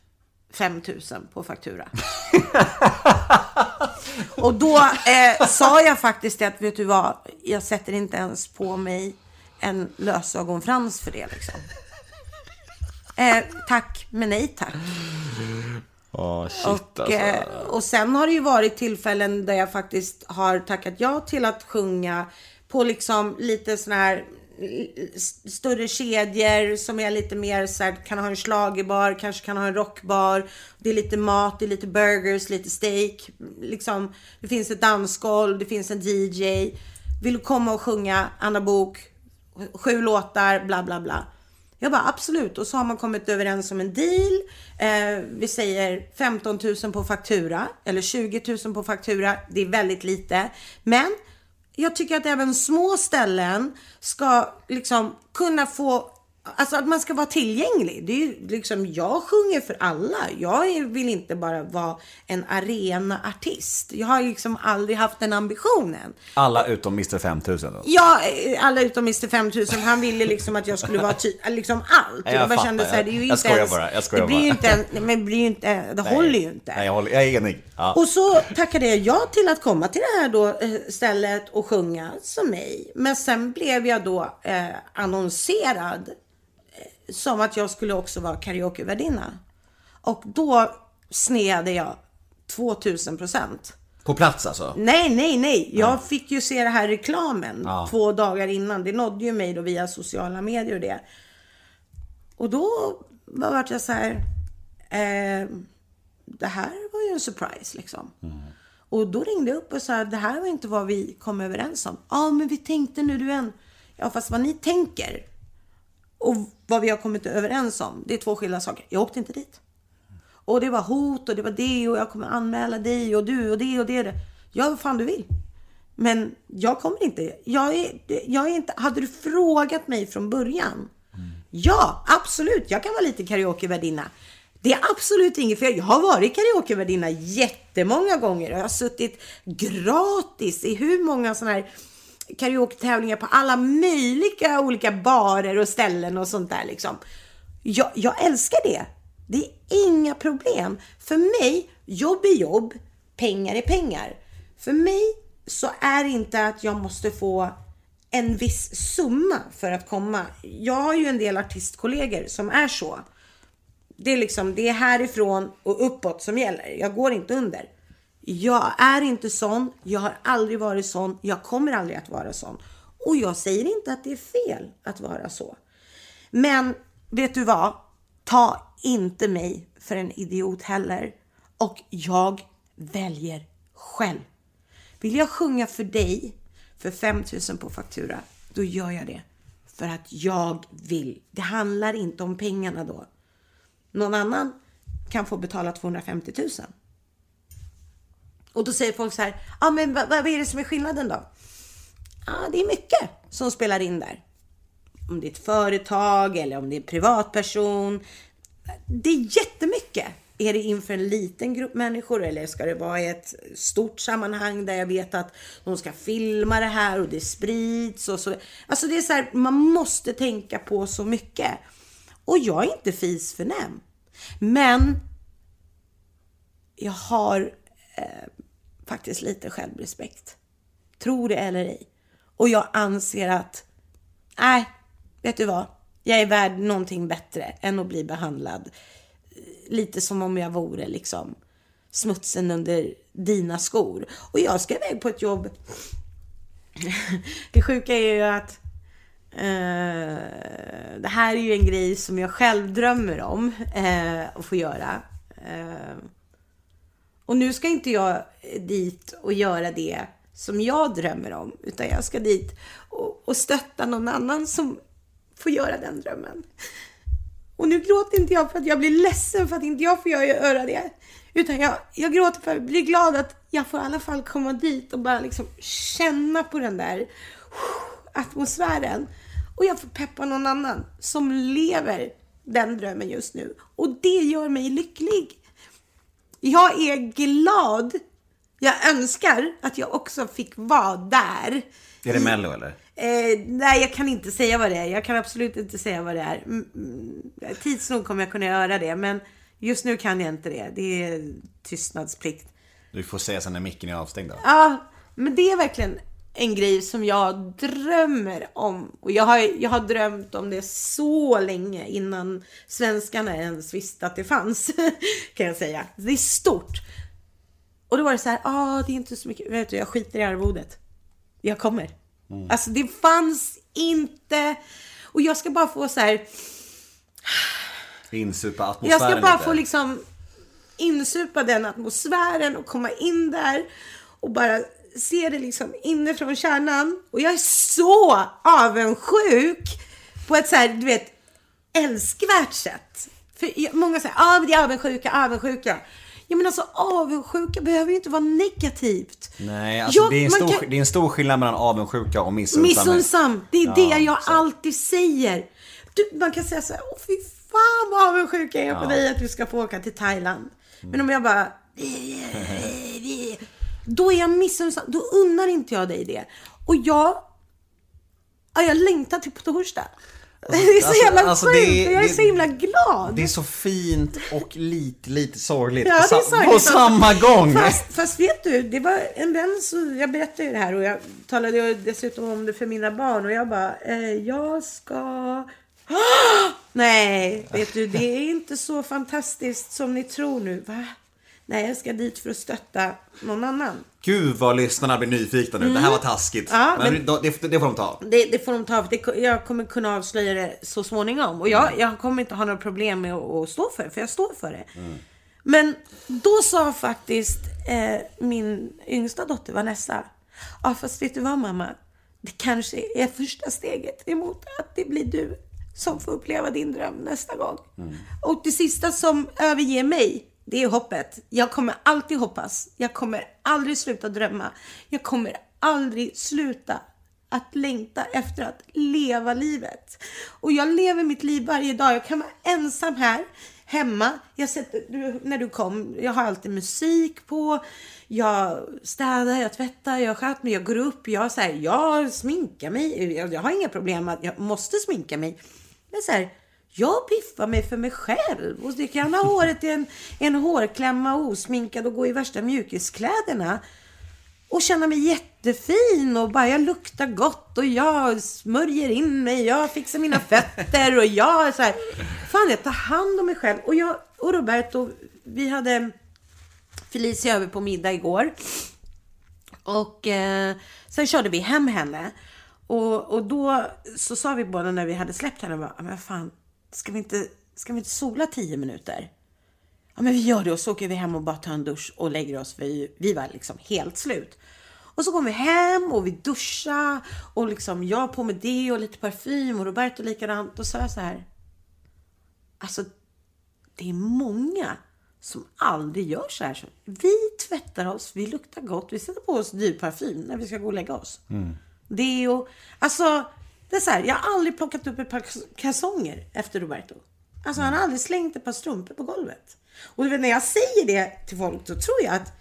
5000 på faktura. Och då eh, sa jag faktiskt att, vet du vad, jag sätter inte ens på mig en lösögonfrans för det liksom. Eh, tack, men nej tack. Åh shit Och, eh, och sen har det ju varit tillfällen där jag faktiskt har tackat ja till att sjunga på liksom lite sån här större kedjor som är lite mer så här, kan ha en schlagerbar, kanske kan ha en rockbar. Det är lite mat, det är lite burgers, lite steak. Liksom, det finns ett dansgolv, det finns en DJ. Vill du komma och sjunga Anna Bok, sju låtar, bla bla bla. Jag bara absolut. Och så har man kommit överens om en deal. Eh, vi säger 15 000 på faktura eller 20 000 på faktura. Det är väldigt lite. Men jag tycker att även små ställen ska liksom kunna få Alltså att man ska vara tillgänglig. Det är ju liksom, jag sjunger för alla. Jag vill inte bara vara en arenaartist. Jag har liksom aldrig haft den ambitionen. Alla utom Mr 5000 då. Ja, eh, alla utom Mr 5000. Han ville liksom att jag skulle vara ty- liksom allt. Ja, jag jag bara fattar. kände så här, det är ju Jag inte skojar ens, bara, jag skojar Det blir ju bara. inte, en- nej, men det blir ju inte, det håller ju inte. Nej, jag, håller, jag är enig. Ja. Och så tackade jag ja till att komma till det här då, eh, stället och sjunga som mig. Men sen blev jag då eh, annonserad som att jag skulle också vara karaokevärdinna. Och då sneade jag 2000 procent. På plats alltså? Nej, nej, nej. Jag fick ju se det här reklamen Ja. två dagar innan. Det nådde ju mig då via sociala medier och det. Och då vart jag så här. Eh, det här var ju en surprise liksom. Och då ringde jag upp och sa det här var inte vad vi kom överens om. Ja, men vi tänkte nu du än. Ja, fast vad ni tänker och vad vi har kommit överens om, det är två skilda saker. Jag åkte inte dit. Och det var hot och det var det och jag kommer anmäla dig och du och det och det. Ja, vad fan du vill. Men jag kommer inte. Jag är, jag är inte. Hade du frågat mig från början? Ja, absolut. Jag kan vara lite karaokevärdinna. Det är absolut inget fel. Jag har varit karaokevärdinna jättemånga gånger. Jag har suttit gratis i hur många sådana här karaoke-tävlingar på alla möjliga olika barer och ställen och sånt där liksom. Jag, jag älskar det. Det är inga problem. För mig, jobb är jobb, pengar är pengar. För mig så är det inte att jag måste få en viss summa för att komma. Jag har ju en del artistkollegor som är så. Det är liksom, det är härifrån och uppåt som gäller. Jag går inte under. Jag är inte sån. Jag har aldrig varit sån. Jag kommer aldrig att vara sån. Och jag säger inte att det är fel att vara så. Men vet du vad? Ta inte mig för en idiot heller. Och jag väljer själv. Vill jag sjunga för dig för 5000 på faktura, då gör jag det. För att jag vill. Det handlar inte om pengarna då. Någon annan kan få betala 250 000. Och då säger folk så här, ja ah, men vad, vad är det som är skillnaden då? Ja, ah, det är mycket som spelar in där. Om det är ett företag eller om det är en privatperson. Det är jättemycket. Är det inför en liten grupp människor eller ska det vara i ett stort sammanhang där jag vet att de ska filma det här och det sprids och så. Alltså det är så här, man måste tänka på så mycket. Och jag är inte fis. Men jag har eh, faktiskt lite självrespekt. Tro det eller ej. Och jag anser att, nej, vet du vad? Jag är värd någonting bättre än att bli behandlad eh, lite som om jag vore liksom smutsen under dina skor. Och jag ska iväg på ett jobb. det sjuka är ju att Uh, det här är ju en grej som jag själv drömmer om uh, att få göra. Uh, och nu ska inte jag eh, dit och göra det som jag drömmer om, utan jag ska dit och, och stötta någon annan som får göra den drömmen. Och nu gråter inte jag för att jag blir ledsen för att inte jag får göra det. Utan jag, jag gråter för att jag blir glad att jag får i alla fall komma dit och bara liksom känna på den där atmosfären. Och jag får peppa någon annan som lever den drömmen just nu. Och det gör mig lycklig. Jag är glad. Jag önskar att jag också fick vara där. Är det Mello eller? Eh, nej, jag kan inte säga vad det är. Jag kan absolut inte säga vad det är. Mm, mm, tids nog kommer jag kunna göra det, men just nu kan jag inte det. Det är tystnadsplikt. Du får säga sen när micken är avstängd då. Ja, men det är verkligen en grej som jag drömmer om. Och jag har, jag har drömt om det så länge innan svenskarna ens visste att det fanns. kan jag säga. Det är stort. Och då var det så här, ah, det är inte så mycket, vet du, jag skiter i arvodet. Jag kommer. Mm. Alltså det fanns inte. Och jag ska bara få så här. Insupa atmosfären Jag ska bara lite. få liksom insupa den atmosfären och komma in där och bara se det liksom inifrån kärnan. Och jag är så avundsjuk på ett så här, du vet, älskvärt sätt. För många säger, ja ah, det är avundsjuka, avundsjuka. Ja men alltså avundsjuka behöver ju inte vara negativt. Nej, alltså Jag- det, är en stor, kan- det är en stor skillnad mellan avundsjuka och missunnsamhet. Missunnsam, det är Ja, det jag exakt. alltid säger. Du, man kan säga så här, åh fy fan vad avundsjuk jag är på Ja. dig att du ska få åka till Thailand. Men om jag bara, då är jag missunnsam, då unnar inte jag dig det. Och jag, ja, jag längtar till på torsdag. det är så alltså- jävla alltså, sjukt det jag är det- så himla glad. Det är så fint och lite, lite sorgligt Ja, på, sorgligt. på samma gång. Fast, fast vet du, det var en vän så jag berättade ju det här och jag talade ju dessutom om det för mina barn och jag bara, eh, jag ska... Nej, vet du, det är inte så fantastiskt som ni tror nu. Va? Nej, jag ska dit för att stötta någon annan. Gud vad lyssnarna blir nyfikna nu. Det här var taskigt. Mm. Ja, men men- det, det får de ta. Det, det får de ta, för det, jag kommer kunna avslöja det så småningom. Och jag, jag kommer inte ha några problem med att, att stå för det, för jag står för det. Men då sa faktiskt eh, min yngsta dotter Vanessa, ja fast vet du vad mamma? Det kanske är första steget emot att det blir du som får uppleva din dröm nästa gång. Och det sista som överger mig, det är hoppet. Jag kommer alltid hoppas. Jag kommer aldrig sluta drömma. Jag kommer aldrig sluta att längta efter att leva livet. Och jag lever mitt liv varje dag. Jag kan vara ensam här hemma. Jag sätter, du, när du kom, jag har alltid musik på. Jag städar, jag tvättar, jag sköter mig, jag går upp, jag, så här, jag sminkar mig. Jag, jag har inga problem med att jag måste sminka mig. Men så här, jag piffar mig för mig själv. Och jag kan ha håret i en, en hårklämma osminkad och gå i värsta mjukiskläderna och känna mig jättefin och bara jag luktar gott och jag smörjer in mig, jag fixar mina fötter och jag så här, fan jag tar hand om mig själv. Och jag och Roberto, vi hade Felicia över på middag igår. Och eh, sen körde vi hem henne. Och, och då så sa vi båda när vi hade släppt henne, bara, men fan, ska vi inte, ska vi inte sola tio minuter? Ja, men vi gör det och så åker vi hem och bara tar en dusch och lägger oss för vi, vi var liksom helt slut. Och så kom vi hem och vi duschade och liksom jag på med det och lite parfym och Roberto likadant. Och så sa jag så här. Alltså, det är många som aldrig gör så här. Vi tvättar oss, vi luktar gott, vi sätter på oss dyr parfym när vi ska gå och lägga oss. Det är ju, alltså, det är så här, jag har aldrig plockat upp ett par kalsonger efter Roberto. Alltså han har aldrig slängt ett par strumpor på golvet. Och du vet, när jag säger det till folk så tror jag att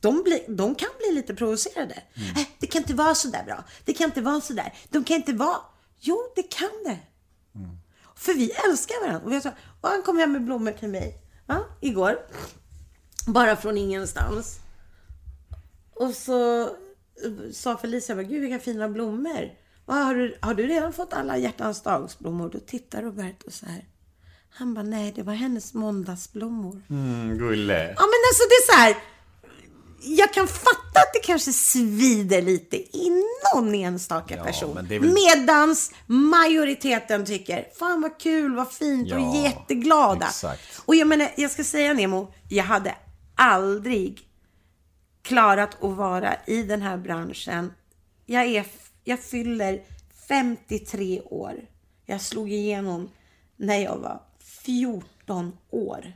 de, blir, de kan bli lite provocerade. Mm. Äh, det kan inte vara så där bra. Det kan inte vara så där. De kan inte vara... Jo, det kan det. Mm. För vi älskar varandra. Och, du, och han kom hem med blommor till mig va? igår. Bara från ingenstans. Och så eh, sa Felicia, gud vilka fina blommor. "Va, Har du, har du redan fått alla hjärtans dagsblommor? Då tittar Roberto så här. Han bara, nej det var hennes måndagsblommor. Mm, gulle. Ja men alltså det är så här. Jag kan fatta att det kanske svider lite i någon enstaka Ja, person. väl- Medans majoriteten tycker, fan vad kul, vad fint och Ja, är jätteglada. exakt. Och jag menar, jag ska säga Nemo, jag hade aldrig klarat att vara i den här branschen. Jag, är, jag fyller 53 år. Jag slog igenom när jag var 14 år.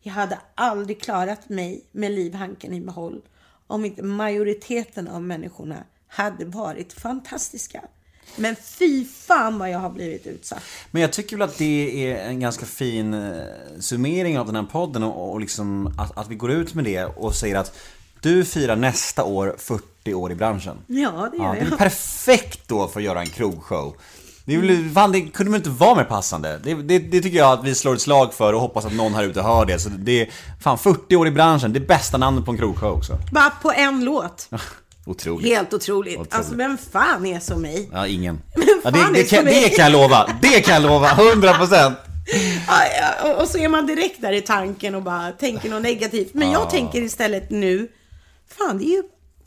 Jag hade aldrig klarat mig med livhanken i behåll om inte majoriteten av människorna hade varit fantastiska. Men fy fan vad jag har blivit utsatt. Men jag tycker väl att det är en ganska fin eh, summering av den här podden och, och liksom att, att vi går ut med det och säger att du firar nästa år 40 år i branschen. Ja, det gör Ja, det är jag. perfekt då för att göra en krogshow. Det, väl, fan, det kunde väl inte vara mer passande? Det, det, det tycker jag att vi slår ett slag för och hoppas att någon här ute hör det. Så det är, fan 40 år i branschen, det är bästa namnet på en krogshow också. Bara på en låt. Otroligt. Helt otroligt. Otroligt. Alltså vem fan är som mig? Ja, ingen. Ja, det, det, är kan, det kan jag lova. Det kan jag lova. 100%. Ja, ja, och så är man direkt där i tanken och bara tänker något negativt. Men jag tänker istället nu, fan det är ju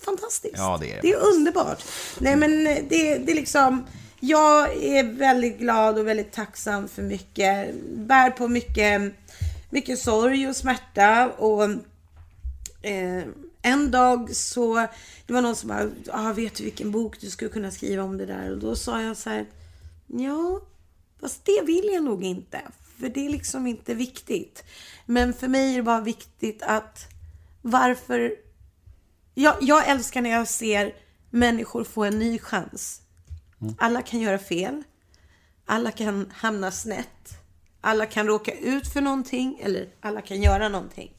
fantastiskt. Ja, det är det är underbart. Nej men det, det är liksom, jag är väldigt glad och väldigt tacksam för mycket. Bär på mycket, mycket sorg och smärta och eh, en dag så, det var någon som bara, ah, vet du vilken bok du skulle kunna skriva om det där? Och då sa jag så här, ja, fast det vill jag nog inte. För det är liksom inte viktigt. Men för mig är det bara viktigt att varför... Jag, jag älskar när jag ser människor få en ny chans. Alla kan göra fel. Alla kan hamna snett. Alla kan råka ut för någonting eller alla kan göra någonting.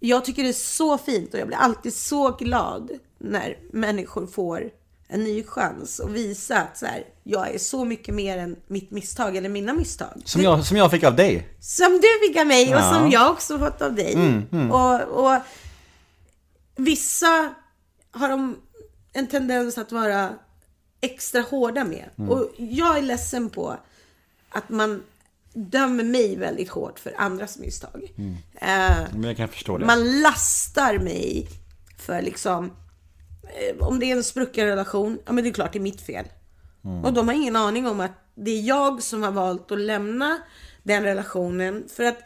Jag tycker det är så fint och jag blir alltid så glad när människor får en ny chans och visa att så här, jag är så mycket mer än mitt misstag eller mina misstag. Som jag, som jag fick av dig. Som du fick av mig och Ja. Mm, som jag också fått av dig. Och, och vissa har de en tendens att vara extra hårda med. Mm. Och jag är ledsen på att man dömer mig väldigt hårt för andras misstag. Eh, Men jag kan förstå det. man lastar mig för liksom eh, om det är en sprucken relation, ja men det är klart det är mitt fel. Och de har ingen aning om att det är jag som har valt att lämna den relationen för att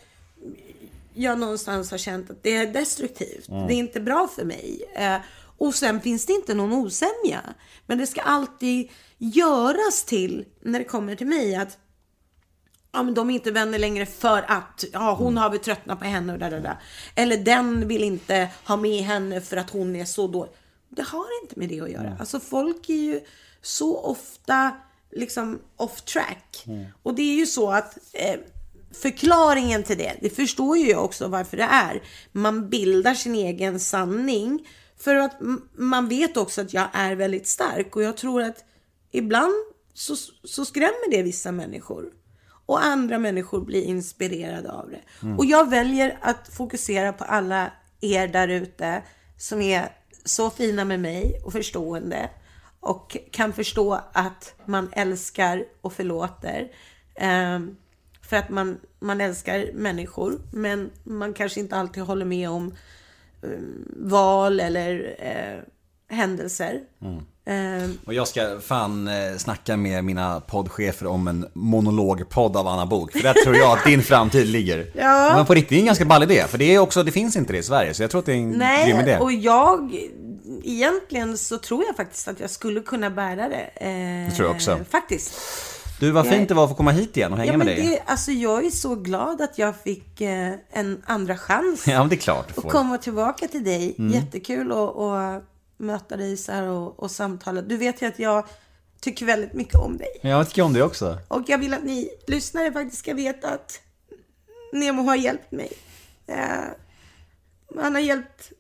jag någonstans har känt att det är destruktivt. Det är inte bra för mig. Eh, och sen finns det inte någon osämja. Men det ska alltid göras till, när det kommer till mig, att ja, men de är inte vänner längre för att ja, hon har väl tröttnat på henne och där, där, där. Eller den vill inte ha med henne för att hon är så dålig. Det har inte med det att göra. Alltså folk är ju så ofta liksom off track. Och det är ju så att eh, förklaringen till det, det förstår ju jag också varför det är. Man bildar sin egen sanning. För att man vet också att jag är väldigt stark och jag tror att ibland så, så skrämmer det vissa människor. Och andra människor blir inspirerade av det. Och jag väljer att fokusera på alla er där ute som är så fina med mig och förstående. Och kan förstå att man älskar och förlåter. Ehm, för att man, man älskar människor. Men man kanske inte alltid håller med om um, val eller eh, händelser. Ehm, Och jag ska fan eh, snacka med mina poddchefer om en monologpodd av Anna Bok För där tror jag att din framtid ligger. Ja. Men på riktigt, det är en ganska ball idé. För det, är också, det finns inte det i Sverige, så jag tror att det är en grym idé. Nej, och jag... Egentligen så tror jag faktiskt att jag skulle kunna bära det. Eh, Det tror jag också. Faktiskt. Du, vad fint det var att få komma hit igen och hänga Ja, men med dig. det, alltså jag är så glad att jag fick eh, en andra chans. Ja, men det är klart du Och får. komma tillbaka till dig. Mm. Jättekul att att möta dig så här och, och samtala. Du vet ju att jag tycker väldigt mycket om dig. Jag tycker om det också. Och jag vill att ni lyssnare faktiskt ska veta att Nemo har hjälpt mig. Eh, han har hjälpt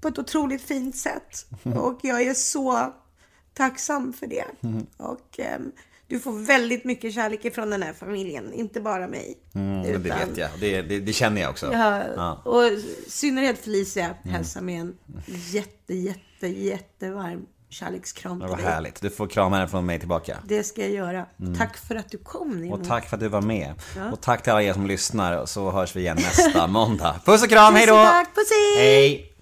på ett otroligt fint sätt. Och jag är så tacksam för det. Och ehm, du får väldigt mycket kärlek ifrån den här familjen, inte bara mig. Mm, men det Utan- vet jag. Det, det, det känner jag också. Ja, och i synnerhet Felicia hälsar med en jätte, jätte, jättevarm kärlekskram till dig. härligt. Du får krama henne från mig tillbaka. Det ska jag göra. Tack för att du kom Nemo. Och tack för att du var med. Och tack till alla er som lyssnar. Så hörs vi igen nästa måndag. Puss och kram, hej då! Tusen tack, puss hej! Hej!